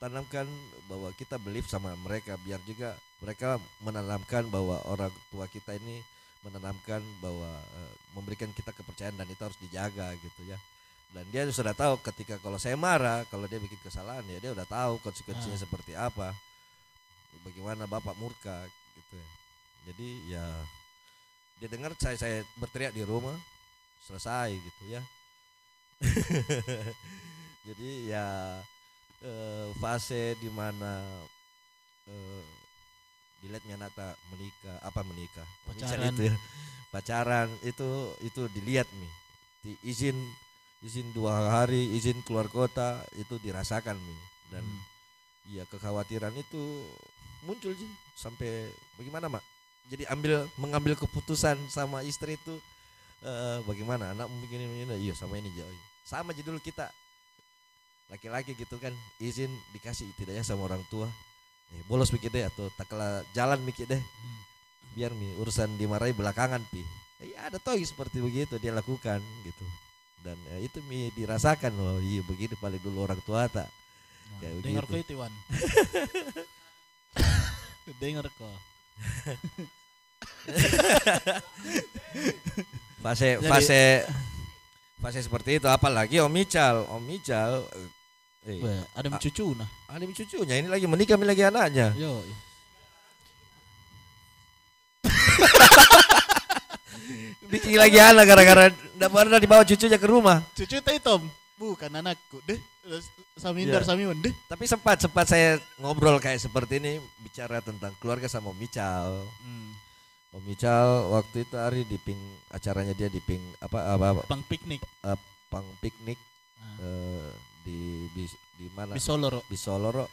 tanamkan bahwa kita believe sama mereka biar juga mereka menanamkan bahwa orang tua kita ini menanamkan bahwa eh, memberikan kita kepercayaan dan itu harus dijaga gitu ya dan dia sudah tahu ketika kalau saya marah kalau dia bikin kesalahan ya dia udah tahu konsekuensinya seperti apa bagaimana bapak murka gitu ya. jadi ya dia dengar saya saya berteriak di rumah selesai gitu ya (laughs) jadi ya eh, fase di mana dilihatnya Nata menikah apa menikah Pacaran. itu ya. pacaran itu itu dilihat nih di izin dua hari izin keluar kota itu dirasakan nih dan Hmm. ya kekhawatiran itu muncul sih sampai bagaimana mak? Jadi ambil mengambil keputusan sama istri itu eh, bagaimana? Anak begini begini iya sama ini jauh sama aja dulu kita. Laki-laki gitu kan izin dikasih tidaknya sama orang tua. Eh, bolos mikir deh atau tak kalah jalan mikir deh. Biar mi urusan dimarahi belakangan pi. Eh, ada toh seperti begitu dia lakukan gitu dan eh, itu mi dirasakan loh iya begini paling dulu orang tua tak kayak Dengar begitu kau itu Wan. (laughs) Dengar kau. fase Jadi- fase fase seperti itu apalagi Om Ical Om Ical eh, Weh, ada Ah. cucu nah. ada cucunya ini lagi menikah lagi anaknya Yo. (laughs) bikin lagi anak gara-gara ndak pernah dibawa cucunya ke rumah Cucu teh Tom. Bukan anakku deh. Samindar Iya. Samiwan deh. tapi sempat sempat saya ngobrol kayak seperti ini bicara tentang keluarga sama Om Ical Hmm. Om Ical waktu itu hari di ping acaranya dia di ping apa apa, apa Pang piknik pang piknik Ah. eh, di di di mana di Solo. Ro. di Soloro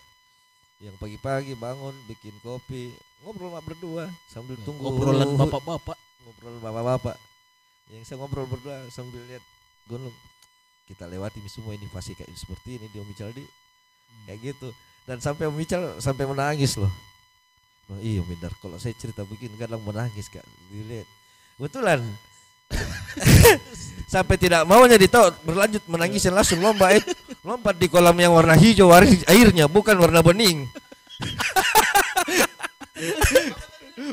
yang pagi-pagi bangun bikin kopi ngobrol sama berdua sambil tunggu Obrolan bapak-bapak. Ngobrol bapak-bapak. Yang saya ngobrol berdua sambil lihat gunung. Kita lewati semua ini pasti kayak seperti ini di Om Ical di kayak gitu. Dan sampai Om Ical sampai menangis loh. Oh, iya benar. Kalau saya cerita begini kadang menangis kak. Dilihat. Betulan (laughs) sampai tidak maunya ditahu berlanjut menangis dan langsung lompat lompat di kolam yang warna hijau wari- airnya bukan warna bening.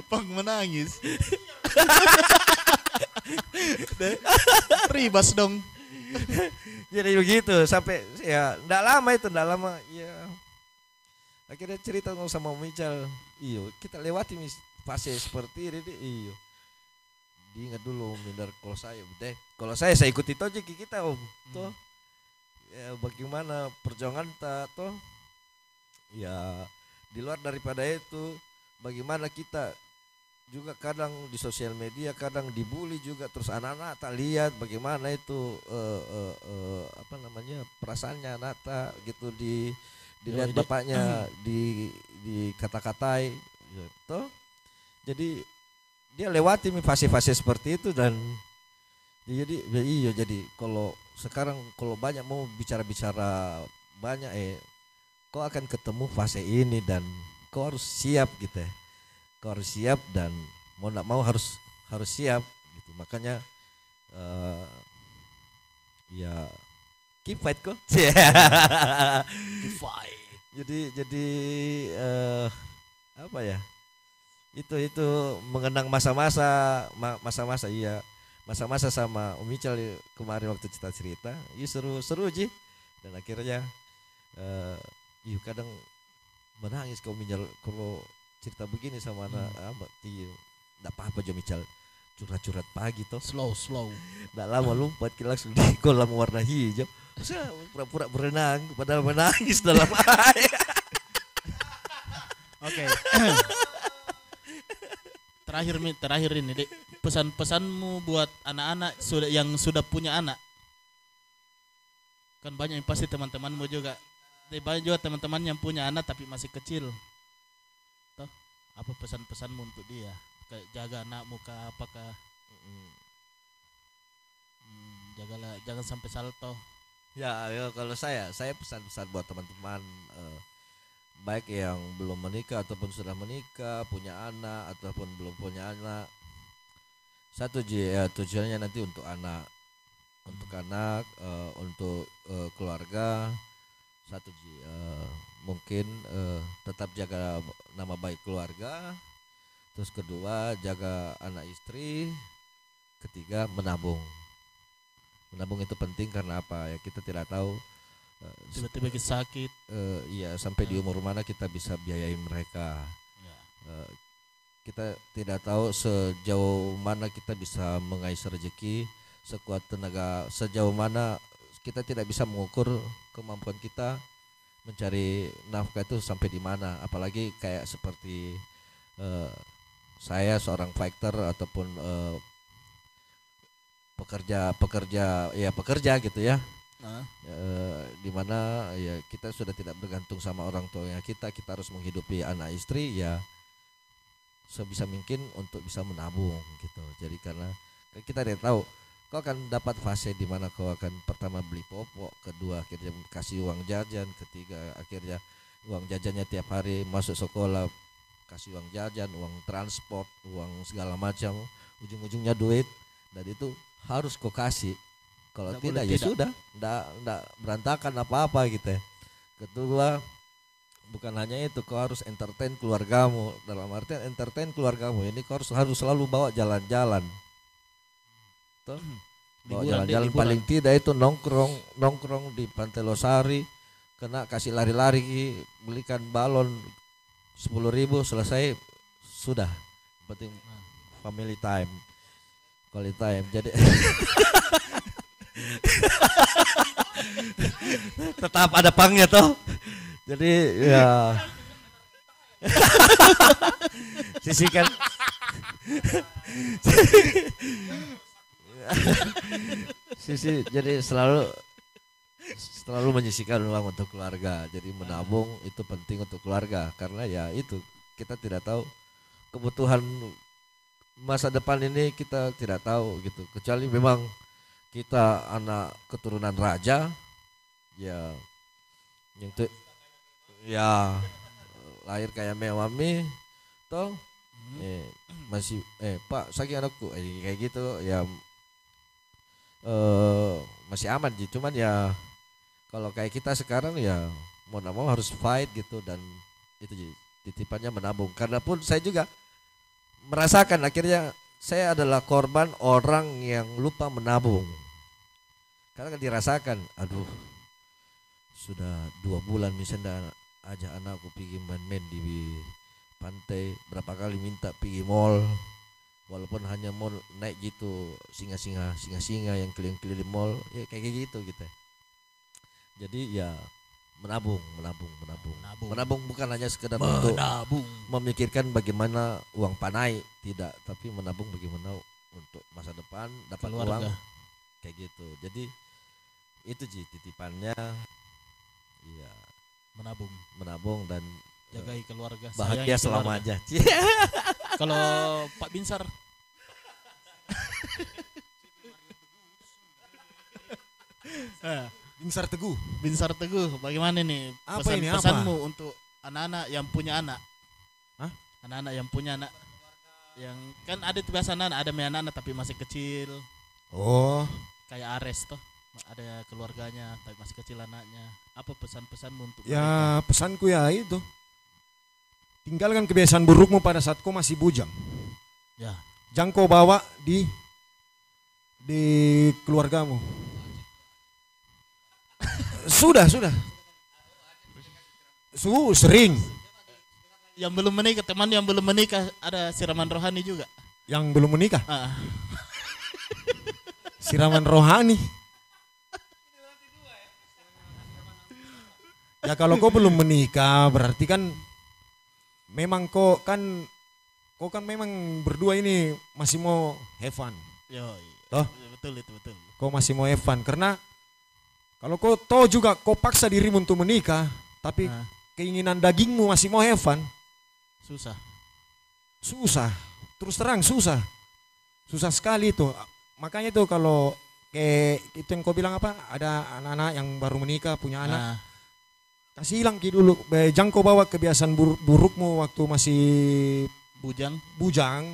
Pang menangis. (laughs) Ribas dong. jadi begitu sampai ya ndak lama itu ndak lama ya. Akhirnya cerita sama Om Ical iyo kita lewati mis- fase seperti ini iyo. Diingat dulu Om kalau saya deh kalau saya saya ikuti toh kita Om toh. Ya bagaimana perjuangan ta toh? Ya di luar daripada itu bagaimana kita juga kadang di sosial media kadang dibully juga. Terus anak-anak tak lihat bagaimana itu eh, eh, eh, apa namanya perasaannya anak tak gitu di dilihat ide. bapaknya (clears throat) di di kata-katai. Gitu. Jadi dia lewati fase-fase seperti itu dan jadi ya iya jadi kalau sekarang kalau banyak mau bicara-bicara banyak eh kau akan ketemu fase ini dan kau harus siap gitu ya kau harus siap dan mau tidak mau harus harus siap gitu. Makanya eh ya keep fight kok. (laughs) Jadi jadi eh apa ya? Itu itu mengenang masa-masa ma- masa-masa iya. Masa-masa sama Om Ical kemarin waktu cerita cerita. Iya seru seru ji. Dan akhirnya eh iya kadang menangis kau Mical kalau cerita begini sama anak amat iya nggak apa-apa Jo Mical curhat-curhat pagi toh Slow, slow. (laughs) nggak lama lompat kita langsung di kolam warna hijau Saya pura-pura berenang padahal menangis dalam (laughs) air Oke. terakhir Mi, terakhir ini dek pesan-pesanmu buat anak-anak sudah yang sudah punya anak. Kan banyak yang pasti teman-temanmu juga. Banyak juga teman-teman yang punya anak tapi masih kecil. Apa pesan-pesanmu untuk dia? Jaga anakmu kah apakah hmm, jagalah jangan sampai salto. Ya, ya kalau saya, saya pesan-pesan buat teman-teman eh, baik yang belum menikah ataupun sudah menikah, punya anak ataupun belum punya anak. Satu Ji, ya, tujuannya nanti untuk anak, untuk anak, eh, untuk eh, keluarga. Satu Ji, eh, mungkin eh, tetap jaga nama baik keluarga. Terus kedua jaga anak istri. Ketiga menabung menabung itu penting karena apa ya kita tidak tahu eh, Tiba-tiba kita sakit. eh, iya sampai di umur mana kita bisa biayai mereka Ya. Eh, kita tidak tahu sejauh mana kita bisa mengais rezeki sekuat tenaga sejauh mana kita tidak bisa mengukur kemampuan kita mencari nafkah itu sampai di mana. Apalagi kayak seperti eh, saya seorang fighter ataupun eh, pekerja pekerja ya pekerja gitu ya. Nah, eh, di mana ya kita sudah tidak bergantung sama orang tuanya kita. Kita harus menghidupi anak istri ya sebisa mungkin untuk bisa menabung gitu. Jadi karena kan kita tidak tahu kau akan dapat fase di mana kau akan pertama beli popok kedua akhirnya kasih uang jajan ketiga akhirnya uang jajannya tiap hari masuk sekolah kasih uang jajan uang transport uang segala macam ujung-ujungnya duit. Dan itu harus kau kasih. Kalau Nggak tidak boleh ya tidak. sudah. Ndak ndak berantakan apa-apa gitu ya. Kedua bukan hanya itu kau harus entertain keluargamu. Dalam artian entertain keluargamu ini kau harus harus selalu bawa jalan-jalan Bawa Liburan, jalan-jalan paling tidak itu nongkrong nongkrong di Pantai Losari kena kasih lari-lari belikan balon sepuluh ribu selesai sudah. Penting family time quality time. Jadi (laughs) tetap ada pangnya toh. Jadi ya. (laughs) Sisihkan (laughs) (laughs) sisi jadi selalu selalu menyisihkan uang untuk keluarga. Jadi menabung itu penting untuk keluarga. Karena ya itu kita tidak tahu kebutuhan masa depan ini kita tidak tahu gitu. Kecuali memang kita anak keturunan raja ya yang tu ya lahir kayak mewami toh eh, masih eh pak sakit anakku eh, kayak gitu ya eh masih aman sih. Cuman ya kalau kayak kita sekarang ya mau nggak mau harus fight gitu dan itu Ji, titipannya menabung. Karena pun saya juga merasakan akhirnya saya adalah korban orang yang lupa menabung. Karena kan dirasakan aduh sudah dua bulan misalnya ajak anakku pergi main-main di pantai berapa kali minta pergi mall walaupun hanya mall naik gitu singa-singa singa-singa yang keliling-keliling mall ya kayak gitu gitu jadi ya menabung menabung menabung Menabung. menabung bukan hanya sekedar untuk menabung. memikirkan bagaimana uang panai tidak tapi menabung bagaimana untuk masa depan dapat uang Keluarga. kayak gitu jadi itu Ji titipannya iya Menabung. menabung dan eh, Jagai keluarga. bahagia sayangi selama keluarga. aja (laughs) Kalau Pak Binsar (laughs) Eh, Binsar Teguh. Binsar Teguh, bagaimana nih Apa pesan ini, apa? pesanmu untuk anak-anak yang punya anak? Hah? Anak-anak yang punya anak yang kan ada tuh biasa anak ada main anak tapi masih kecil Oh, kayak Ares toh ada keluarganya tapi masih kecil anaknya apa pesan-pesanmu untuk mereka? ya pesanku ya itu. Tinggalkan kebiasaan burukmu pada saat kau masih bujang. ya Jangan kau bawa di di keluargamu. sudah, sudah. Su sering yang belum menikah teman yang belum menikah ada siraman rohani juga yang belum menikah, ah, (laughs) siraman rohani. Ya kalau kau belum menikah berarti kan memang kau kan kau kan memang berdua ini masih mau have fun. yo Toh? betul itu betul Kau masih mau have fun karena kalau kau tahu juga kau paksa dirimu untuk menikah tapi Ah, keinginan dagingmu masih mau have fun, susah susah. Terus terang susah. Susah sekali itu. Makanya itu kalau kayak itu yang kau bilang apa? Ada anak-anak yang baru menikah punya anak, Ah, kasih hilang ki dulu. Jangan kau bawa kebiasaan bur- burukmu waktu masih bujang bujang.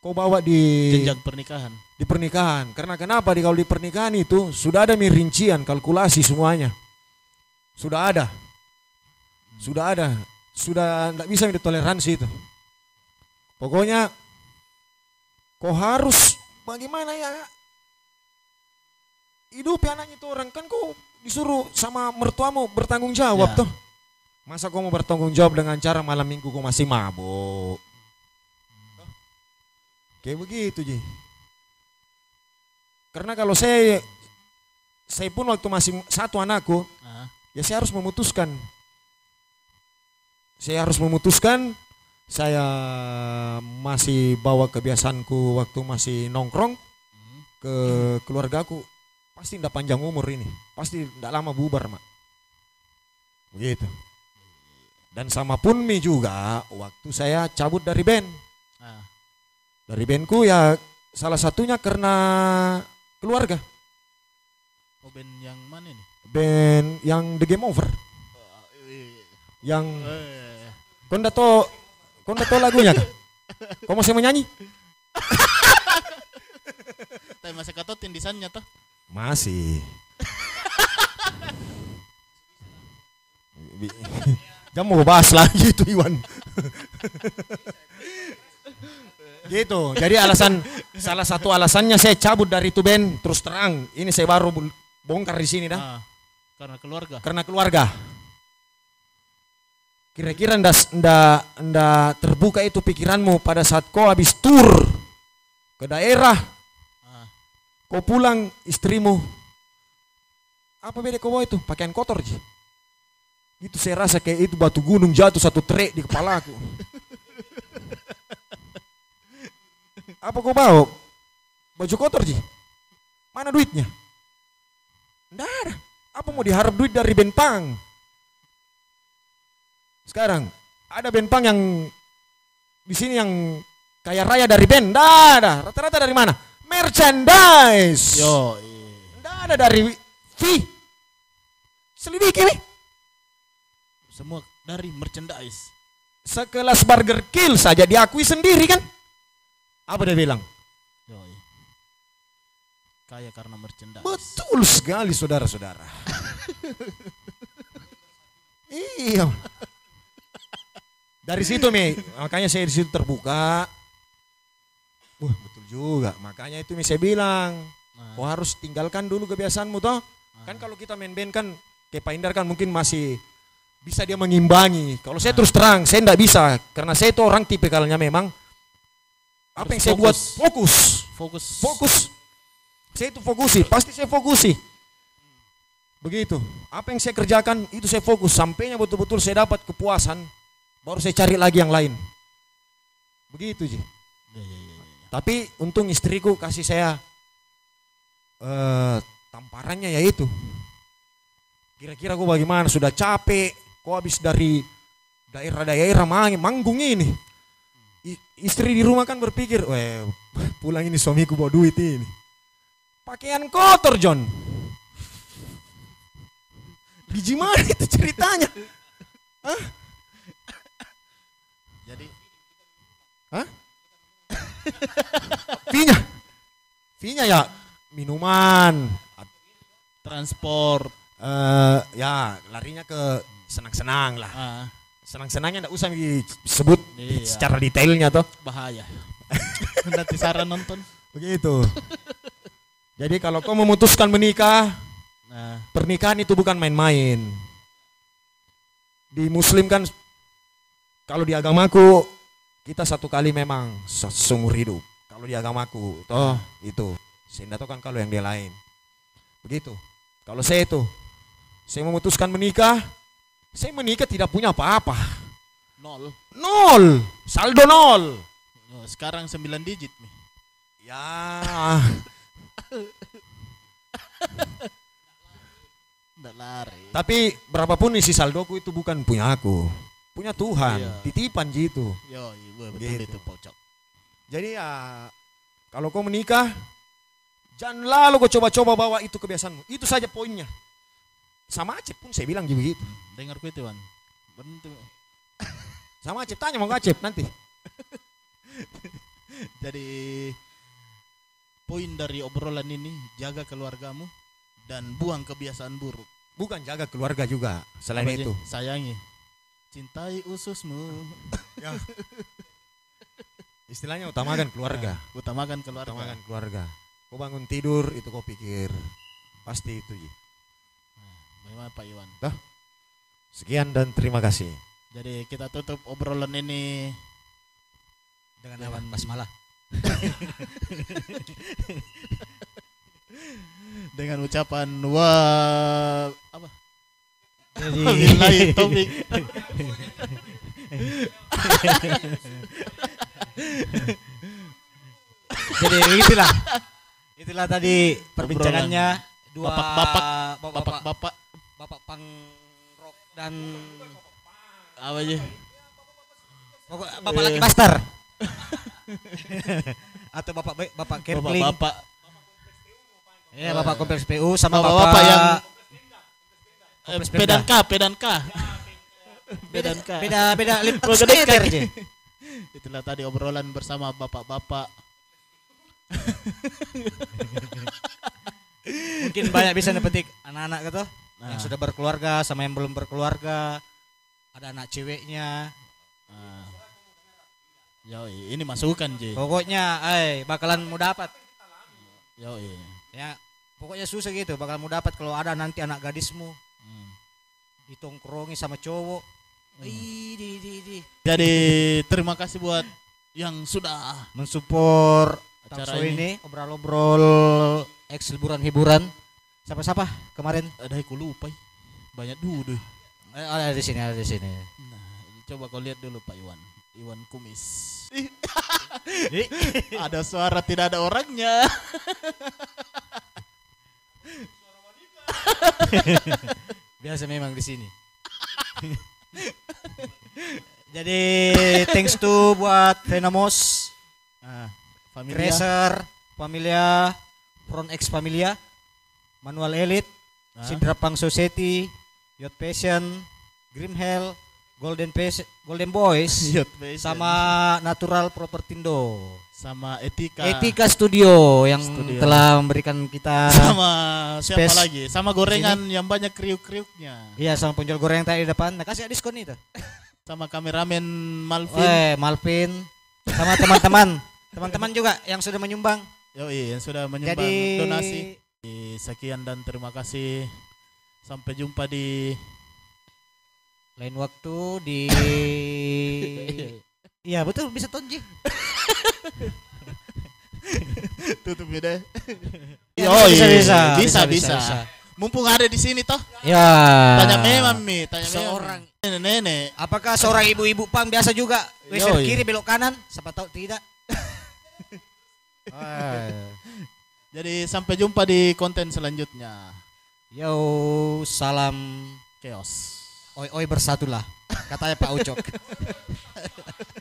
Kau bawa di jenjang pernikahan di pernikahan. Karena kenapa? Di kalau di pernikahan itu sudah ada mi rincian, kalkulasi semuanya. Sudah ada. Sudah ada. Sudah tidak bisa ditoleransi itu. Pokoknya kau harus bagaimana ya hidup anaknya itu orang kan kau disuruh sama mertuamu bertanggung jawab Ya. tuh. Masa kau mau bertanggung jawab dengan cara malam minggu kau masih mabuk? Kayak begitu, Ji. Karena kalau saya saya pun waktu masih satu anakku, Ah, ya saya harus memutuskan. Saya harus memutuskan saya masih bawa kebiasaanku waktu masih nongkrong ke keluargaku pasti tidak panjang umur ini. Pasti tidak lama bubar mak. Begitu. Dan sama Punmi juga waktu saya cabut dari band. Ah, dari bandku ya salah satunya karena keluarga. Oh band yang mana nih? band yang The Game Over. Yang Eh, kau ndak tahu kau ndak tahu lagunya kah? kau masih menyanyi (laughs) tapi masa kata tindisannya toh. Masih. Jangan mau bahas lagi itu Iwan. gitu. Jadi alasan salah satu alasannya saya cabut dari itu band terus terang. Ini saya baru bongkar di sini dah Ah, karena keluarga. karena keluarga. Kira-kira ndak ndak ndak terbuka itu pikiranmu pada saat kau habis tur ke daerah Ah, Kau pulang istrimu. Apa beda kau itu? Pakaian kotor ji. Itu saya rasa kayak itu batu gunung jatuh satu trek di kepalaku apa kau bawa? Baju kotor ji? Mana duitnya? Nggak apa mau diharap duit dari bentang? Sekarang ada bentang yang di sini yang kaya raya dari band. Nggak ada. Rata-rata dari mana merchandise yo. Nggak ada dari fee. Selidiki nih. semua dari merchandise. Sekelas Burger Kill saja diakui sendiri kan. Apa dia bilang? Yo, iya. Kaya karena merchandise. Betul sekali saudara-saudara. (laughs) iya. Dari situ Mi, makanya saya di situ terbuka. Wah, betul juga. Makanya itu Mi saya bilang, Nah, kau harus tinggalkan dulu kebiasaanmu toh. Kan kalau kita main band kan Pak Indar kan mungkin masih bisa dia mengimbangi. Kalau saya terus terang, saya tidak bisa karena saya itu orang tipikalnya memang apa Harus yang saya buat fokus. fokus, fokus. fokus. Saya itu fokusi, pasti saya fokusi. Begitu. Apa yang saya kerjakan itu saya fokus sampainya betul-betul saya dapat kepuasan, baru saya cari lagi yang lain. Begitu Ji. Tapi untung istriku kasih saya eh tamparannya ya itu. Kira-kira gue bagaimana? Sudah capek, kok habis dari daerah-daerah mang- manggung ini. I- istri di rumah kan berpikir, weh (laughs) pulang ini suamiku bawa duit ini. Pakaian kotor John. Biji mana itu ceritanya? Jadi (laughs) Fee-nya. Fee-nya ya minuman, transport. eh ya larinya ke senang-senang lah. Ah, Senang-senangnya enggak usah disebut Iya. secara detailnya toh. bahaya. (laughs) Nanti saran nonton. Begitu. Jadi kalau kau memutuskan menikah, Nah, pernikahan itu bukan main-main. Di muslim kan kalau di agamaku kita satu kali memang se- seumur hidup. Kalau di agamaku toh itu. Saya nggak tahu kan kalau yang dia lain. Begitu. Kalau saya itu saya memutuskan menikah, saya menikah tidak punya apa-apa. nol. Nol, saldo nol. Oh, sekarang 9 digit nih. Ya, (laughs) Nggak lari. tapi berapapun isi saldoku itu bukan punya aku, punya Tuhan, Iya. titipan gitu. Yo, iya, betul Begitu. itu pocok. Jadi ya kalau kau menikah jangan lalu kau coba-coba bawa itu kebiasaanmu. Itu saja poinnya. Sama Acep pun saya bilang juga begitu. Dengar ku itu, Wan. Bentuk. (laughs) Sama Acep tanya mau Acep nanti. (laughs) Jadi poin dari obrolan ini jaga keluargamu dan buang kebiasaan buruk. Bukan jaga keluarga juga. Selain Apa, itu. Sayangi. Cintai ususmu. Ya. Istilahnya utamakan keluarga. Utamakan keluarga. Utamakan keluarga. Kau bangun tidur itu kau pikir pasti itu. Ji. Bagaimana Pak Iwan? Sekian dan terima kasih. Jadi kita tutup obrolan ini Dengan apa? Basmalah. (laughs) dengan ucapan wah apa? Taufik. Jadi itulah. Itulah tadi perbincangannya dua Bapak-bapak, bapak Bapak-bapak bapak pang rock dan apa aja? bapak, bapak laki master. (laughs) Atau bapak bapak Kerpling. Bapak-bapak Ya, bapak kompleks PU sama Bapak-bapak bapak yang eh, Kompleks P dan K, Pemda. P dan K. Beda beda beda lipat meter aja. Itulah tadi obrolan bersama bapak-bapak. (laughs) Mungkin banyak bisa dipetik anak-anak gitu yang Nah. sudah berkeluarga sama yang belum berkeluarga. Ada anak ceweknya. Nah. Yoi, ini masukan J. Pokoknya, eh bakalan mau dapat. Yoi. Ya, pokoknya susah gitu. Bakal mau dapat kalau ada nanti anak gadismu. Ditongkrongi sama cowok. Ih, di, di, di. Jadi terima kasih buat yang sudah mensupport Acara ini. ini obrol-obrol eks liburan hiburan. Siapa-siapa kemarin? ada aku lupa. Banyak dulu. Eh, ada di sini, ada di sini. Nah, coba kau lihat dulu Pak Iwan. Iwan Kumis. (laughs) ada suara tidak ada orangnya. (laughs) (laughs) Biasa memang di sini. (laughs) Jadi thanks to buat Venomous, Nah, familia. Tracer, Familia, Front X Familia, Manual Elite, Ah. Sidra Pang Society, Yacht Passion, Grim Hell, Golden Passion, Golden Boys, (laughs) sama Natural Propertindo. sama Etika. Etika Studio yang Studio. telah memberikan kita (laughs) Sama siapa Space. lagi? Sama gorengan yang banyak kriuk-kriuknya. Iya sama penjual goreng tadi di depan. Nah, kasih diskon itu. (laughs) Sama kameramen Malvin. Eh, Malvin sama teman-teman. Teman-teman juga yang sudah menyumbang. Yoi, yang sudah menyumbang Jadi donasi. Sekian dan terima kasih. Sampai jumpa di lain waktu di (laughs) Iya betul bisa tonji. (laughs) tutup deh. Ya, Yoi, bisa, bisa, bisa, bisa, bisa, bisa. Mumpung ada di sini toh. Ya. Tanya memang mi, tanya Seorang- nenek-nenek. Apakah seorang ibu-ibu pang biasa juga Yoi. kiri belok kanan? Siapa tahu tidak. (laughs) Jadi sampai jumpa di konten selanjutnya. Yo, salam Chaos. Oi oi bersatulah. Katanya Pak Ucok. (laughs)